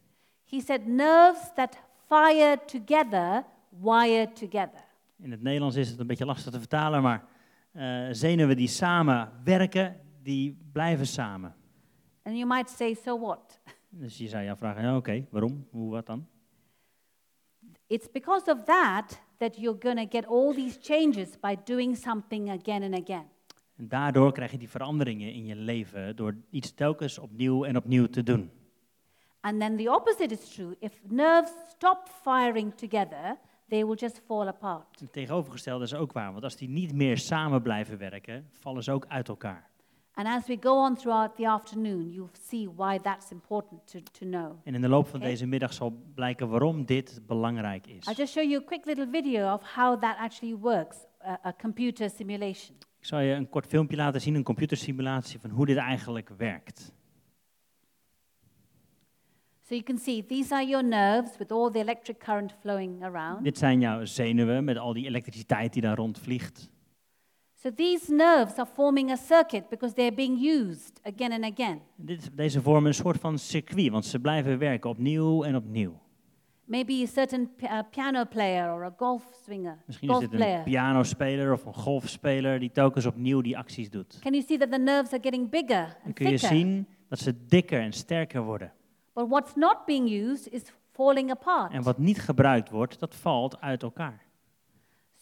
He said nerves that fire together wire together. In het Nederlands is het een beetje lastig te vertalen, maar eh, zenuwen die samen werken, die blijven samen. And you might say, so what? Dus je zou je afvragen, ja, oké, waarom? Hoe, wat dan? It's because of that that you're going to get all these changes by doing something again and again. En daardoor krijg je die veranderingen in je leven door iets telkens opnieuw en opnieuw te doen. And then the opposite is true. If nerves stop firing together, they will just fall apart. Het tegenovergestelde is ook waar, want als die niet meer samen blijven werken, vallen ze ook uit elkaar. And as we go on throughout the afternoon, you'll see why that's important to, to know. En in de loop van Oké. deze middag zal blijken waarom dit belangrijk is. I'll just show you a quick little video of how that actually works, a, a computer simulation. Ik zal je een kort filmpje laten zien, een computersimulatie van hoe dit eigenlijk werkt. So you can see these are your nerves with all the electric current flowing around. Dit zijn jouw zenuwen met al die elektriciteit die daar rondvliegt. So these nerves are forming a circuit because they're being used again and again. Dit, deze vormen een soort van circuit, want ze blijven werken opnieuw en opnieuw. Maybe a certain uh, piano player or a golf swinger, Misschien is golf dit een player. pianospeler of een golfspeler die telkens opnieuw die acties doet. Can you see that the nerves are getting bigger Dan and kun je thicker? zien dat ze dikker en sterker worden. But what's not being used is falling apart. En wat niet gebruikt wordt, dat valt uit elkaar.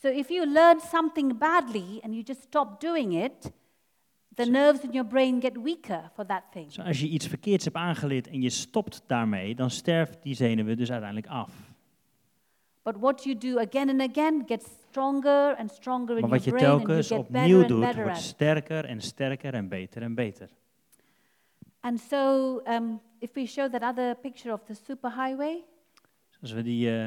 So if you learn something badly and you just stop doing it, the nerves in your brain get weaker for that thing. Dus als je iets verkeerds hebt aangeleerd en je stopt daarmee, dan sterft die zenuwen dus uiteindelijk af. But what you do again and again gets stronger and stronger in Maar your wat je brain and you telkens get opnieuw doet, better wordt sterker en sterker en beter en beter. And so um, if we show that other picture of the superhighway, als we die, eh,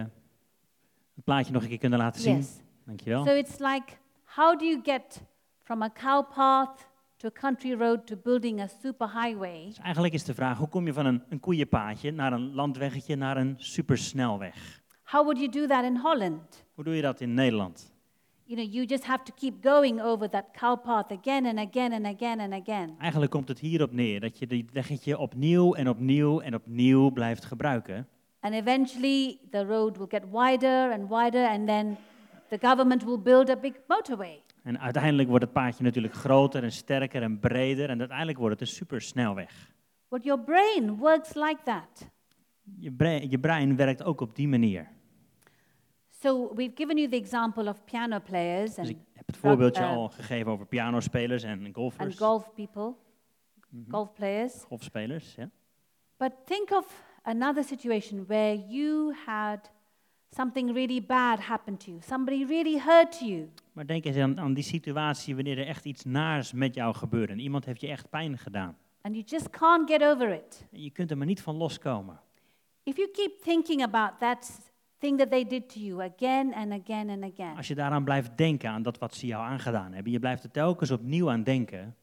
het plaatje nog een keer kunnen laten zien. yes. Dankjewel. So it's like, how do you get from a cow path to a country road to building a superhighway? Dus eigenlijk is de vraag, hoe kom je van een, een koeienpaadje naar een landweggetje naar een supersnelweg? How would you do that in Holland? Hoe doe je dat in Nederland? You know, you just have to keep going over that cow path again and again and again and again. Eigenlijk komt het hierop neer dat je dit weggetje opnieuw en opnieuw en opnieuw blijft gebruiken. And eventually the road will get wider and wider, and then the government will build a big motorway. En uiteindelijk wordt het paadje natuurlijk groter en sterker en breder en uiteindelijk wordt het een supersnelweg. But your brain works like that. Je brein, je brein werkt ook op die manier. So we've given you the example of piano players Dus and, ik heb het voorbeeldje eh, al gegeven over pianospelers en and golfers, golf people, Mhm. golf players. golfspelers. Ja. But think of another situation where you had something really bad happen to you. Somebody really hurt you. Maar denk eens aan, aan die situatie wanneer er echt iets naars met jou gebeurt en iemand heeft je echt pijn gedaan. And you just can't get over it. En je kunt er maar niet van loskomen. If you keep thinking about that thing that they did to you again and again and again, Als je daaraan blijft denken, aan dat wat ze jou aangedaan hebben, je blijft er telkens opnieuw aan denken,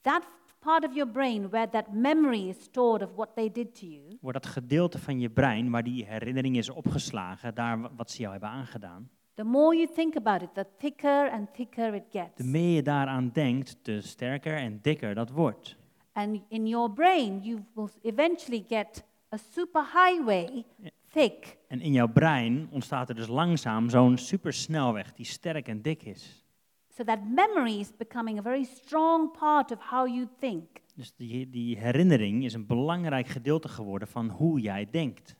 that part of your brain where that memory is stored of what they did to you, wordt dat gedeelte van je brein waar die herinnering is opgeslagen, daar wa- wat ze jou hebben aangedaan, the more you think about it, the thicker and thicker it gets. de meer je daaraan denkt, te sterker en dikker dat wordt. And in your brain, you will eventually get a superhighway, thick, En in jouw brein ontstaat er dus langzaam zo'n supersnelweg die sterk en dik is. So that memory is becoming a very strong part of how you think. Dus die, die herinnering is een belangrijk gedeelte geworden van hoe jij denkt.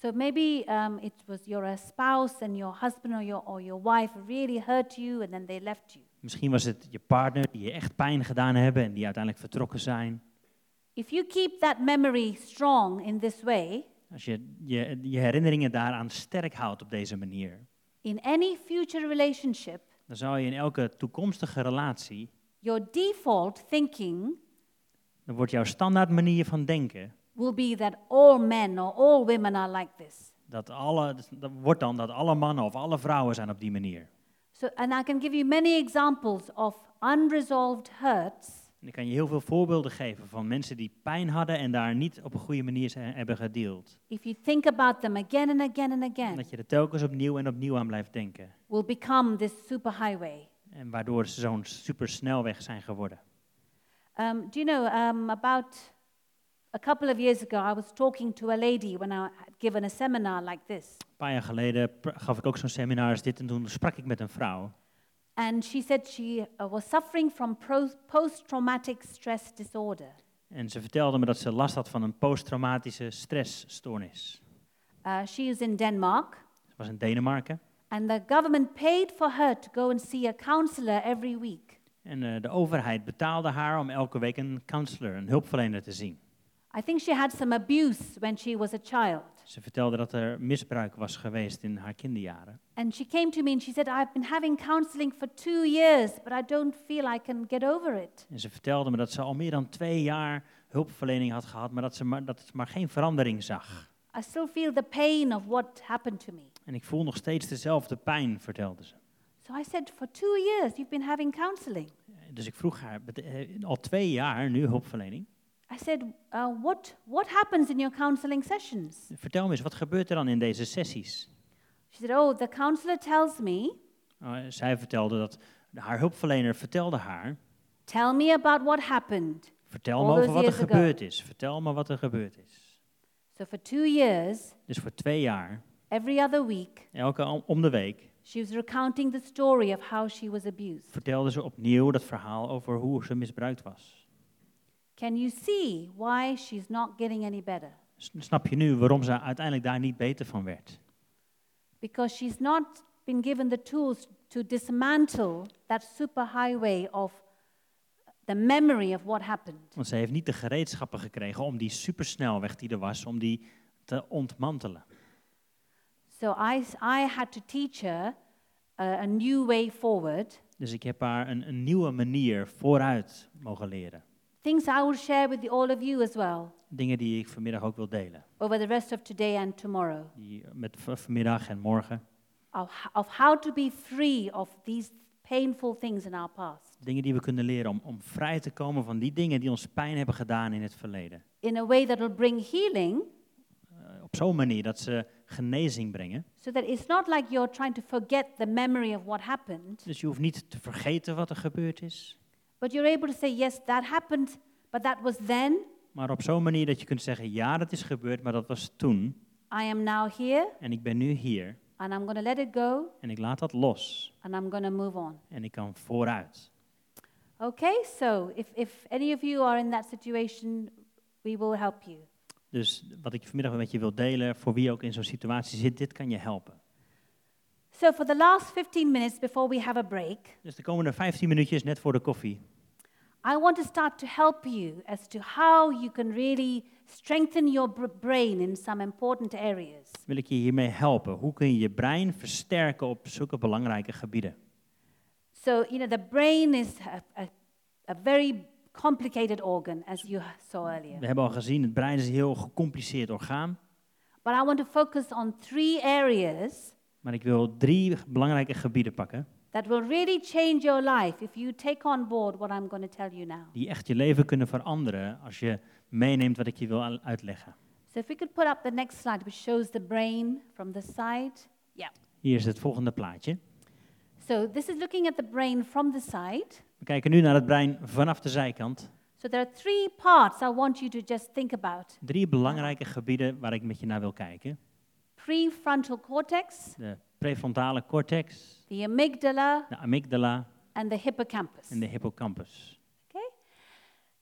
So maybe um, it was your uh, spouse and your husband or your, or your wife really hurt you and then they left you. Misschien was het je partner die je echt pijn gedaan hebben en die uiteindelijk vertrokken zijn. If you keep that memory strong in this way, Als je je, je herinneringen daaraan sterk houdt op deze manier, in any future relationship, dan zou je in elke toekomstige relatie, your default thinking dan wordt jouw standaard manier van denken, will be that all men or all women are like this. dat, alle, dat wordt dan dat alle mannen of alle vrouwen zijn op die manier. So, and I can give you many examples of unresolved hurts En ik kan je heel veel voorbeelden geven van mensen die pijn hadden en daar niet op een goede manier zijn, hebben gedeeld. if you think about them again and again and again, dat je er telkens opnieuw en opnieuw aan blijft denken. will become this superhighway. En waardoor ze zo'n supersnelweg zijn geworden. Um, do you know, um, about a couple of years ago, I was talking to a lady when I had given a seminar like this. Een paar jaar geleden gaf ik ook zo'n seminar als dit en toen sprak ik met een vrouw. And she said she uh, was suffering from pro- post traumatic stress disorder. En ze vertelde me dat ze last had van een posttraumatische stressstoornis. Uh, she is in Denmark, Ze was in Denemarken. and the government paid for her to go and see a counselor every week. En eh, de overheid betaalde haar om elke week een counselor, een hulpverlener te zien. I think she had some abuse when she was a child. Ze vertelde dat er misbruik was geweest in haar kinderjaren. And she came to me and she said, I've been having counseling for two years, but I don't feel I can get over it. En ze vertelde me dat ze al meer dan twee jaar hulpverlening had gehad, maar dat ze maar, dat ze maar geen verandering zag. I still feel the pain of what happened to me. En ik voel nog steeds dezelfde pijn, vertelde ze. So I said, For two years you've been having counseling. Dus ik vroeg haar, "Bet- eh, al twee jaar nu hulpverlening. I said, uh, what, what happens in your counseling sessions? Vertel me eens, wat gebeurt er dan in deze sessies? She said, Oh, the counselor tells me, Uh, zij vertelde dat haar hulpverlener vertelde haar, Tell me about what happened. vertel me over wat er years ago. gebeurd is. Vertel me wat er gebeurd is. So for two years, Dus voor twee jaar, every other week, elke om- om de week, she was recounting the story of how she was abused. vertelde ze opnieuw dat verhaal over hoe ze misbruikt was. Can you see why she's not getting any better? Snap je nu waarom ze uiteindelijk daar niet beter van werd? Because she's not been given the tools to dismantle that superhighway of the memory of what happened. Want ze heeft niet de gereedschappen gekregen om die supersnelweg die er was, om die te ontmantelen. So I, I had to teach her a, a new way forward. Dus ik heb haar een, een nieuwe manier vooruit mogen leren. Things I will share with all of you as well Dingen die ik vanmiddag ook wil delen. over the rest of today and tomorrow. Die met v- vanmiddag en morgen. Of, of how to be free of these painful things in our past Dingen die we kunnen leren om, om vrij te komen van die dingen die ons pijn hebben gedaan in het verleden. in a way that will bring healing Eh, op zo'n manier dat ze genezing brengen. so that it's not like you're trying to forget the memory of what happened, Dus je hoeft niet te vergeten wat er gebeurd is. But you're able to say, yes, that happened, but that was then. Maar op zo'n manier dat je kunt zeggen, ja dat is gebeurd, maar dat was toen. I am now here En ik ben nu hier. and I'm going to let it go En ik laat dat los. and I'm going to move on. En ik kan vooruit. Okay, so if, if any of you are in that situation, we will help you. Dus wat ik vanmiddag met je wil delen, voor wie ook in zo'n situatie zit, dit kan je helpen. So, for the last 15 minutes before we have a break, Dus de komende 15 minuutjes net voor de koffie I want to start to help you as to how you can really strengthen your br- brain in some important areas. wil ik je hiermee helpen. Hoe kun je je brein versterken op zulke belangrijke gebieden? So, you know, the brain is a, a, a very complicated organ, as you saw earlier. We hebben al gezien, het brein is een heel gecompliceerd orgaan. But I want to focus on three areas Maar ik wil drie belangrijke gebieden pakken, that will really change your life if you take on board what I'm going to tell you now. die echt je leven kunnen veranderen als je meeneemt wat ik je wil uitleggen. So, if we could put up the next slide, which shows the brain from the side. Yeah. Hier is het volgende plaatje. So, this is looking at the brain from the side. We kijken nu naar het brein vanaf de zijkant. So, there are three parts I want you to just think about Drie belangrijke gebieden waar ik met je naar wil kijken. Prefrontal cortex, De prefrontale cortex, the amygdala, de amygdala and the hippocampus. en de hippocampus. Okay?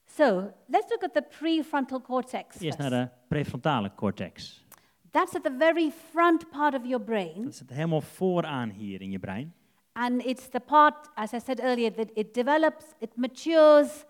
So, let's look at the prefrontal cortex. Eerst first. naar de prefrontale cortex. That's at the very front part of your brain, Dat zit helemaal vooraan hier in je brein. and it's the part, as I said earlier, that it develops, it matures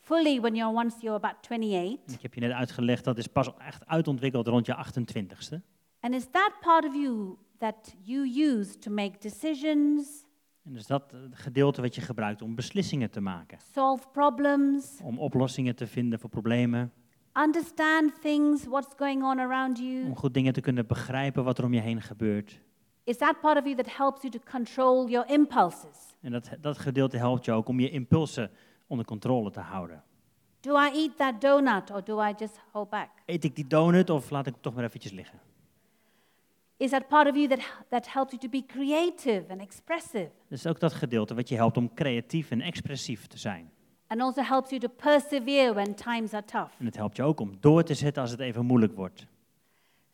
fully when you're once you're about 28. Ik heb je net uitgelegd, dat is pas echt uitontwikkeld rond je 28ste. And it's that part of you that you use to make decisions, En dus dat eh, gedeelte wat je gebruikt om beslissingen te maken. solve problems, Om oplossingen te vinden voor problemen. understand things, what's going on around you. Om goed dingen te kunnen begrijpen wat er om je heen gebeurt. It's that part of you that helps you to control your impulses. En dat, dat gedeelte helpt je ook om je impulsen onder controle te houden. Do I eat that donut or do I just hold back? Eet ik die donut of laat ik hem toch maar eventjes liggen? Is that part of you that, that helps you to be creative and expressive Dat is ook dat gedeelte wat je helpt om creatief en expressief te zijn. and also helps you to persevere when times are tough? En het helpt je ook om door te zetten als het even moeilijk wordt.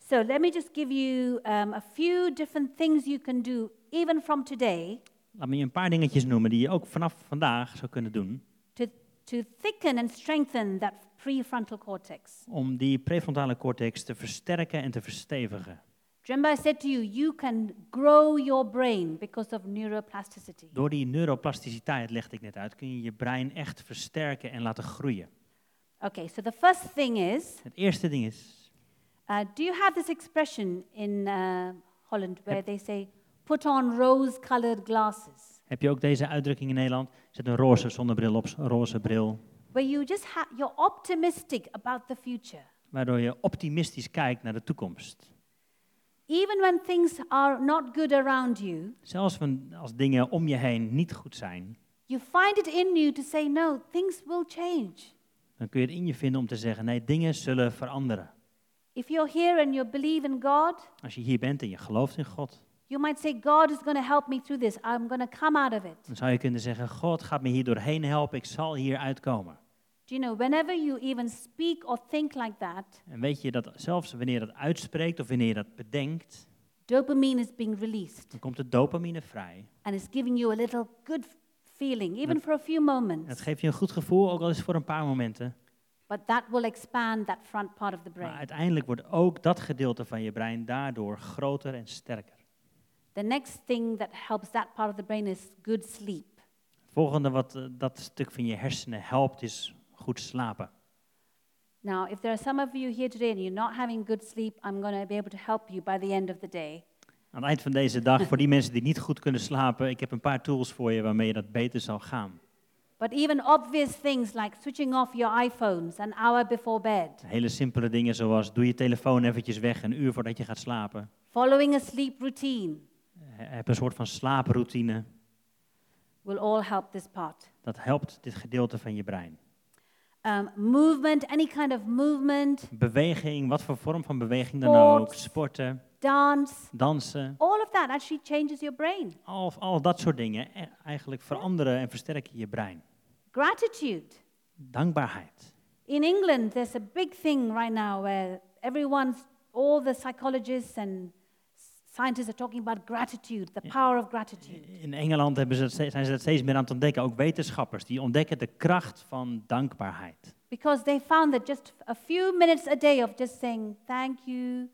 So let me just give you um, a few different things you can do even from today Laat me je een paar dingetjes noemen die je ook vanaf vandaag zou kunnen doen. to, to thicken and strengthen that prefrontal cortex. Om die prefrontale cortex te versterken en te verstevigen. Remember, I said to you, you can grow your brain because of neuroplasticity. Door die neuroplasticiteit, legde ik net uit, kun je je brein echt versterken en laten groeien. Okay, so the first thing is Het eerste ding is, Uh, do you have this expression in uh, Holland where they say, put on rose colored glasses? Heb je ook deze uitdrukking in Nederland? Zet een roze zonnebril op, roze bril. Where you just ha- you're optimistic about the future. Waardoor je optimistisch kijkt naar de toekomst. Even when things are not good around you, Zelfs van- als dingen om je heen niet goed zijn, you find it in you to say, no, things will change. dan kun je het in je vinden om te zeggen, nee, dingen zullen veranderen. If you're here and you believe in God, Als je hier bent en je gelooft in God, you might say, God is going to help me through this. I'm going to come out of it. dan zou je kunnen zeggen, God gaat me hier doorheen helpen, ik zal hier uitkomen. Do you know, whenever you even speak or think like that, En weet je dat zelfs wanneer je dat uitspreekt of wanneer je dat bedenkt, dopamine is being released dan komt de dopamine vrij. and it's giving you a little good feeling, even Dat- for a few En moments. het geeft je een goed gevoel, ook al is het voor een paar momenten. But that will expand that front part of the Maar brain. uiteindelijk wordt ook dat gedeelte van je brein daardoor groter en sterker. The next thing that helps that part of the brain is good sleep. Het volgende wat eh, dat stuk van je hersenen helpt is goed slapen. Now, if there are some of you here today and you're not having good sleep, I'm going to be able to help you by the end of the day. Aan het eind van deze dag, voor die mensen die niet goed kunnen slapen, ik heb een paar tools voor je waarmee je dat beter zal gaan. But even obvious things like switching off your iPhones an hour before bed, Hele simpele dingen zoals doe je telefoon eventjes weg een uur voordat je gaat slapen. following a sleep routine Heb een soort van slaaproutine. will all help this part. Dat helpt dit gedeelte van je brein. Um, movement, any kind of movement, Beweging, wat voor vorm van beweging dan ook. Sport. Sporten, dance, dansen. all of that actually changes your brain. Al, al dat soort dingen eh, eigenlijk veranderen en versterken je brein. Gratitude. Dankbaarheid. In England, there's a big thing right now where everyone's, all the psychologists and scientists are talking about gratitude, the power of gratitude. In Engeland hebben ze zijn ze dat steeds meer aan het ontdekken. Ook wetenschappers die ontdekken de kracht van dankbaarheid. Because they found that just a few minutes a day of just saying thank you,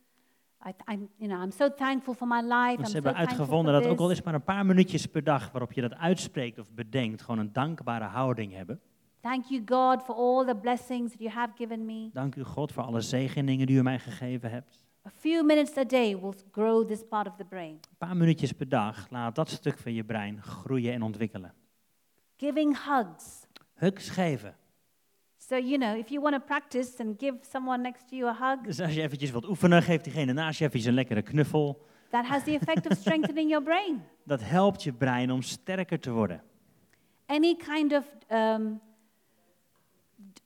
I, I'm, you know, I'm so thankful for my life. Want I'm ze so hebben thankful uitgevonden dat ook al is maar een paar minuutjes per dag waarop je dat uitspreekt of bedenkt, gewoon een dankbare houding hebben. Thank you, God, for all the blessings that you have given me. Dank u God voor alle zegeningen die u mij gegeven hebt. A few minutes a day will grow this part of the brain. Een paar minuutjes per dag laat dat stuk van je brein groeien en ontwikkelen. Giving hugs. Hugs geven. So, you know, if you want to practice and give someone next to you a hug, Dus als je eventjes wilt oefenen, geef diegene naast je even een lekkere knuffel. that has the effect of strengthening your brain. Dat helpt je brein om sterker te worden. Any kind of um,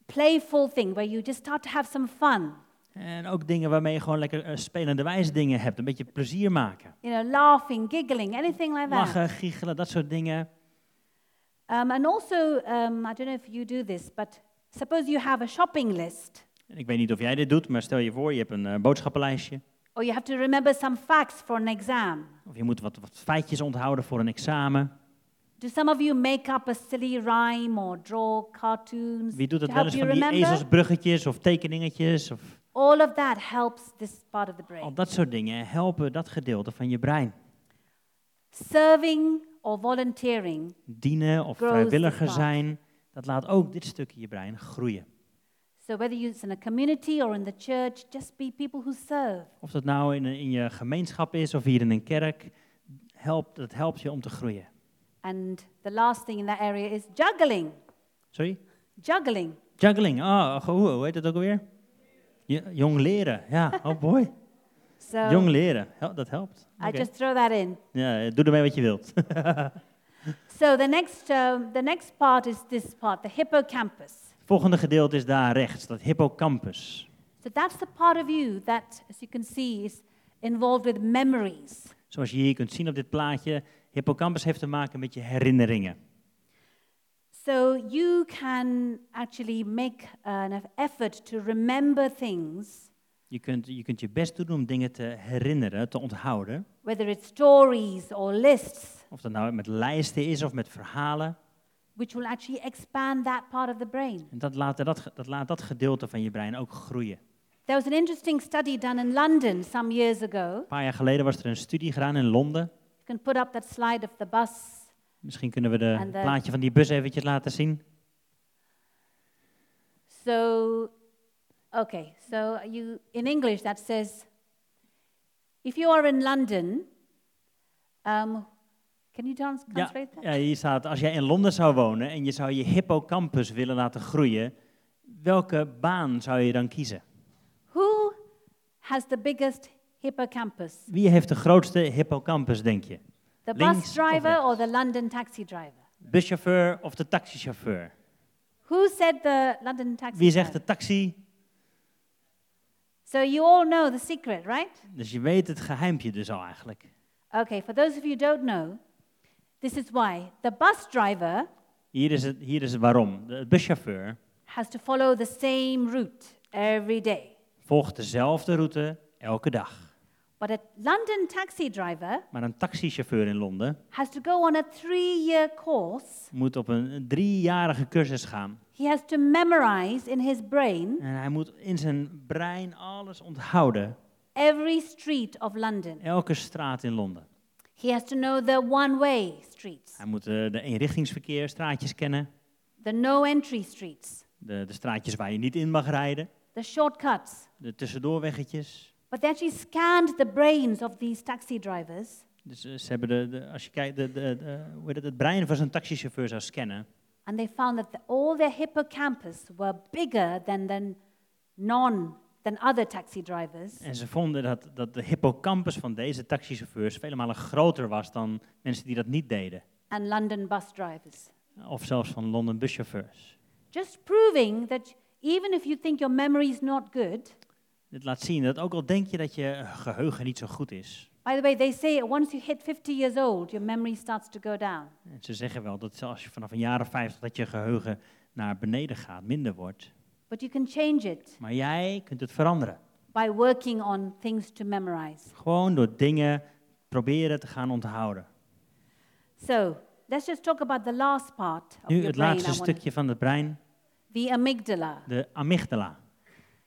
playful thing where you just start to have some fun, En ook dingen waarmee je gewoon lekker eh, spelende wijze dingen hebt. Een beetje plezier maken. you know, laughing, giggling, anything like that. Lachen, giechelen, dat soort dingen. Um, and also, um, I don't know if you do this, but suppose you have a shopping list, En ik weet niet of jij dit doet, maar stel je voor, je hebt een eh, boodschappenlijstje. or you have to remember some facts for an exam. Of je moet wat, wat feitjes onthouden voor een examen. Do some of you make up a silly rhyme or draw cartoons Wie doet het wel eens van die ezelsbruggetjes of tekeningetjes? Of All of that helps this part of the brain. al dat soort dingen helpen dat gedeelte van je brein. Serving or volunteering Dienen of vrijwilliger zijn, dat laat ook dit stukje je brein groeien. So whether you're in a community or in the church, just be people who serve. Of dat nou in, in je gemeenschap is of hier in een kerk, helpt, dat helpt je om te groeien. And the last thing in that area is juggling. Sorry? Juggling. Juggling, oh, hoe, hoe heet dat ook alweer? Jong leren, ja, oh boy. So Jong leren, Hel- dat helpt. I Oké. just throw that in. Ja, doe ermee wat je wilt. So the next, um, the next part is this part, the hippocampus. Volgende gedeelte is daar rechts, dat hippocampus. So that's the part of you that, as you can see, is involved with memories. Zoals je hier kunt zien op dit plaatje, hippocampus heeft te maken met je herinneringen. So you can actually make an effort to remember things, Je kunt, je kunt je best doen om dingen te herinneren, te onthouden. whether it's stories or lists, Of dat nou met lijsten is of met verhalen. which will actually expand that part of the brain. En dat laat dat, dat laat dat gedeelte van je brein ook groeien. There was an interesting study done in London some years ago. Een paar jaar geleden was er een studie gedaan in Londen. You can put up that slide of the bus. Misschien kunnen we de plaatje van die bus eventjes laten zien. So Okay, so you in English that says, if you are in London, um, can you Ja, translate that? ja, hier staat, als jij in Londen zou wonen en je zou je hippocampus willen laten groeien, welke baan zou je dan kiezen? Who has the biggest hippocampus? Wie heeft de grootste hippocampus, denk je? The Links bus of driver rechts? or the London taxi driver? Buschauffeur of de taxichauffeur? Who said the London taxi Wie zegt driver? de taxi? So you all know the secret, right? Dus je weet het geheimpje dus al eigenlijk. Okay, for those of you who don't know, this is why. The bus driver Hier is het, hier is het waarom. De buschauffeur has to follow the same route every day. volgt dezelfde route elke dag. But a London taxi driver Maar een taxichauffeur in Londen has to go on a three year course. moet op een driejarige cursus gaan. He has to memorize in his brain En hij moet in zijn brein alles onthouden. every street of London. Elke straat in Londen. He has to know the one way streets, Hij moet eh, de eenrichtingsverkeer, straatjes kennen. the no entry streets, De, de straatjes waar je niet in mag rijden. the shortcuts. De tussendoorweggetjes. But they actually scanned the brains of these taxi drivers Dus eh, ze hebben de, de, als je kijkt, de, de, de- hoe het, het brein van zo'n taxichauffeur zou scannen. and they found that the, all their hippocampus were bigger than, than non than other taxi drivers. En ze vonden dat, dat de hippocampus van deze taxichauffeurs vele malen groter was dan mensen die dat niet deden. and London bus drivers. Of zelfs van London buschauffeurs. Just proving that even if you think your memory is not good, Dit laat zien dat ook al denk je dat je geheugen niet zo goed is. by the way, they say once you hit 50 years old, your memory starts to go down. En ze zeggen wel dat als je vanaf een jaar of 50 dat je geheugen naar beneden gaat, minder wordt. But you can change it Maar jij kunt het veranderen. by working on things to memorize. Gewoon door dingen proberen te gaan onthouden. So let's just talk about the last part of Nu your het brain. laatste stukje van het brein, the amygdala. de amygdala.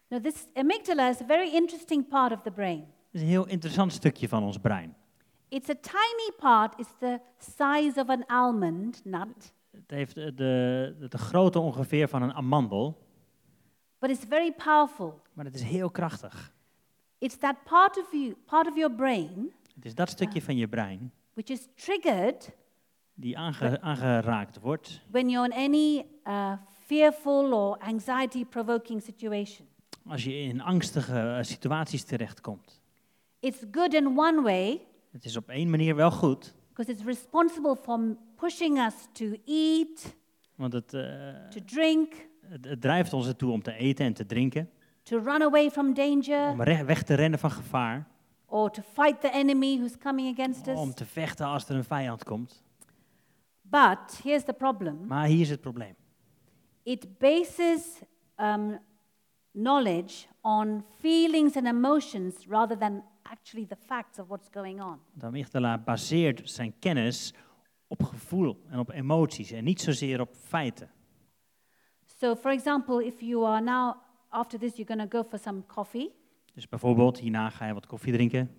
Now, this amygdala is a very interesting part of the brain. Dat is een heel interessant stukje van ons brein. It's a tiny part. It's the size of an almond nut, Het heeft de, de, de grootte ongeveer van een amandel, but it's very powerful. maar het is heel krachtig. It's that part of you, part of your brain, Het is dat stukje van je brein which is triggered die aange- aangeraakt wordt when you're in any uh, fearful or anxiety-provoking situation. Als je in angstige eh, situaties terechtkomt. It's good in one way Het is op één manier wel goed, because it's responsible for pushing us to eat, want het, eh, to drink, het, het drijft ons ertoe om te eten en te drinken, to run away from danger, om weg te rennen van gevaar, or to fight the enemy who's coming against us. om te vechten als er een vijand komt. But here's the problem Maar hier is het probleem. it bases um, knowledge on feelings and emotions rather than actually the facts of what's going on. De amygdala baseert zijn kennis op gevoel en op emoties en niet zozeer op feiten. So, for example, if you are now, after this, you're going to go for some coffee, Dus bijvoorbeeld, hierna ga je wat koffie drinken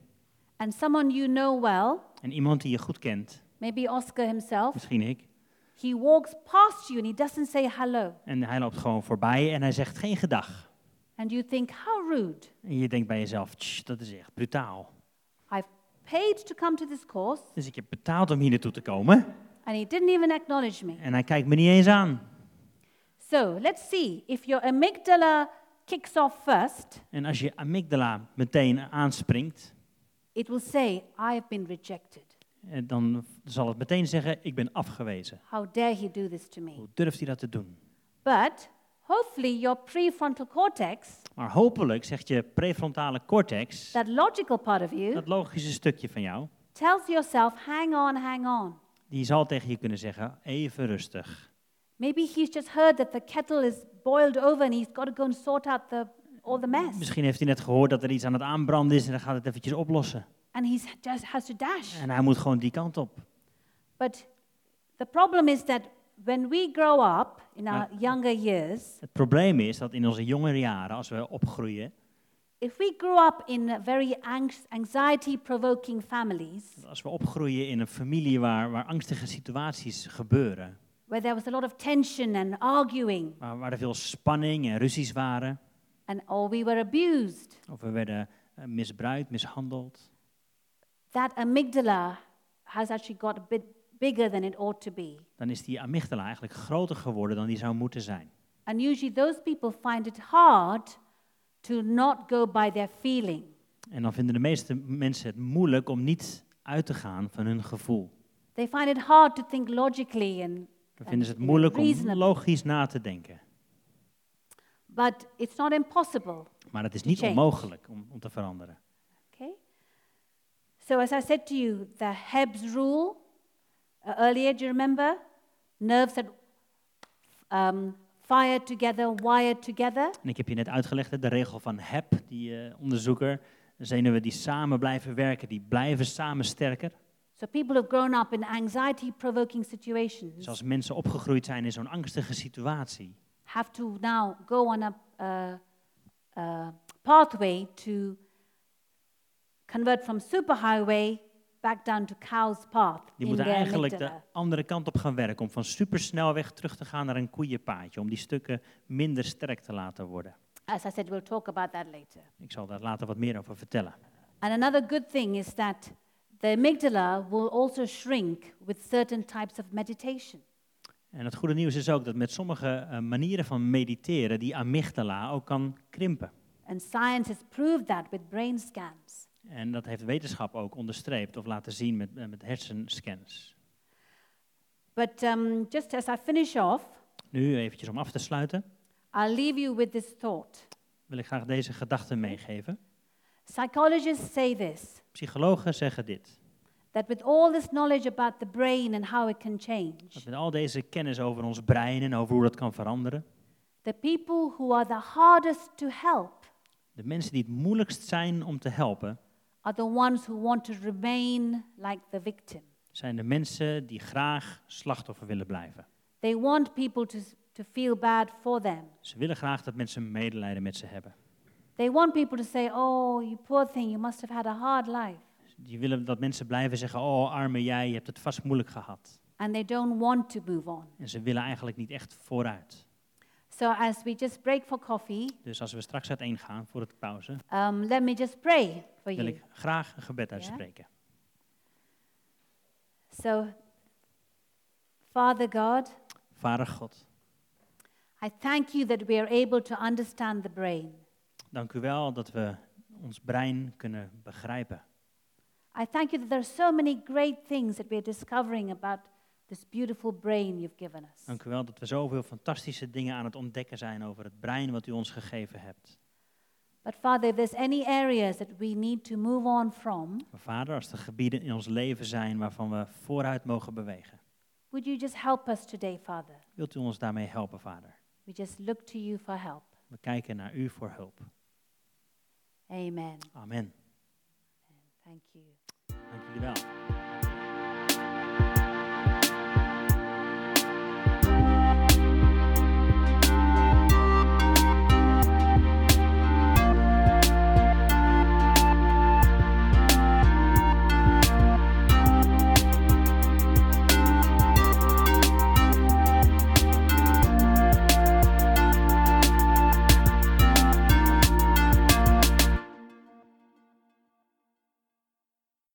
and someone you know well, en iemand die je goed kent, maybe Oscar himself, misschien ik, he walks past you and he doesn't say hello. en hij loopt gewoon voorbij en hij zegt geen gedag. And you think, how rude. En je denkt bij jezelf, "Tsch, dat is echt brutaal. I've paid to come to this course, Dus ik heb betaald om hier naartoe te komen and he didn't even acknowledge me. en hij kijkt me niet eens aan. So, let's see. If your amygdala kicks off first, En als je amygdala meteen aanspringt, it will say, I have been rejected. eh, dan zal het meteen zeggen, ik ben afgewezen. How dare he do this to me? Hoe durft hij dat te doen? But hopefully, your prefrontal cortex, Maar hopelijk zegt je prefrontale cortex, that logical part of you, dat logische stukje van jou, tells yourself, hang on, hang on. die zal tegen je kunnen zeggen, even rustig. Maybe he's just heard that the kettle is boiled over and he's got to go and sort out the, all the mess. Misschien heeft hij net gehoord dat er iets aan het aanbranden is en dan gaat het eventjes oplossen. And he just has to dash. En hij moet gewoon die kant op. But the problem is that when we grow up in our younger years, Het probleem is dat in onze jongere jaren, als we opgroeien, if we grew up in very anxiety provoking families, als we opgroeien in een familie waar, waar angstige situaties gebeuren, where there was a lot of tension and arguing, waar, waar er veel spanning en ruzies waren, and or we were abused, of we werden eh, misbruikt, mishandeld, that amygdala has actually got a bit bigger than it ought to be. dan is die amygdala eigenlijk groter geworden dan die zou moeten zijn. And usually those people find it hard to not go by their feeling. En dan vinden de meeste mensen het moeilijk om niet uit te gaan van hun gevoel. They find it hard to think logically and Dan vinden ze het moeilijk om logisch na te denken. but it's not impossible. Maar het is niet change. onmogelijk om, om te veranderen. Okay? So as I said to you, the Hebs rule earlier, do you remember? Nerves that um, fire together, wire together. En ik heb je net uitgelegd, hè, de regel van HEP, die eh, onderzoeker. De zenuwen die samen blijven werken, die blijven samen sterker. So people who've grown up in anxiety-provoking situations Dus als mensen opgegroeid zijn in zo'n angstige situatie, have to now go on a uh, uh, pathway to convert from superhighway back down to cow's path die moeten eigenlijk de andere kant op gaan werken. Om van supersnelweg terug te gaan naar een koeienpaadje. Om die stukken minder sterk te laten worden. As I said, we'll talk about that later. Ik zal daar later wat meer over vertellen. And another good thing is that the amygdala will also shrink with certain types of meditation. En het goede nieuws is ook dat met sommige eh, manieren van mediteren die amygdala ook kan krimpen. And science has proved that with brain scans. En dat heeft wetenschap ook onderstreept of laten zien met, eh, met hersenscans. But um, just as I finish off, Nu eventjes om af te sluiten, I'll leave you with this thought. wil ik graag deze gedachte meegeven. Psychologists say this Psychologen zeggen dit. that with all this knowledge about the brain and how it can change, Dat met al deze kennis over ons brein en over hoe dat kan veranderen, the people who are the hardest to help de mensen die het moeilijkst zijn om te helpen, are the ones who want to remain like the victim. zijn de mensen die graag slachtoffer willen blijven. They want people to, to feel bad for them. Ze willen graag dat mensen medelijden met ze hebben. They want people to say, Oh, you poor thing, you must have had a hard life. Die willen dat mensen blijven zeggen, oh arme jij, je hebt het vast moeilijk gehad. And they don't want to move on. En ze willen eigenlijk niet echt vooruit. So, as we just break for coffee, Dus als we straks uiteen gaan voor het pauze, um, let me just pray for wil you. ik graag een gebed uitspreken. So, Father God, Vader God, I thank you that we are able to understand the brain. dank u wel dat we ons brein kunnen begrijpen. I thank you that there are so many great things that we're discovering about this beautiful brain you've given us. Dank u wel dat we zoveel fantastische dingen aan het ontdekken zijn over het brein wat u ons gegeven hebt. But Father, if there's any areas that we need to move on from, Maar vader, als er gebieden in ons leven zijn waarvan we vooruit mogen bewegen, would you just help us today, Father? wilt u ons daarmee helpen, vader? We just look to you for help. We kijken naar u voor hulp. Amen. Amen. Thank you. Dank jullie wel.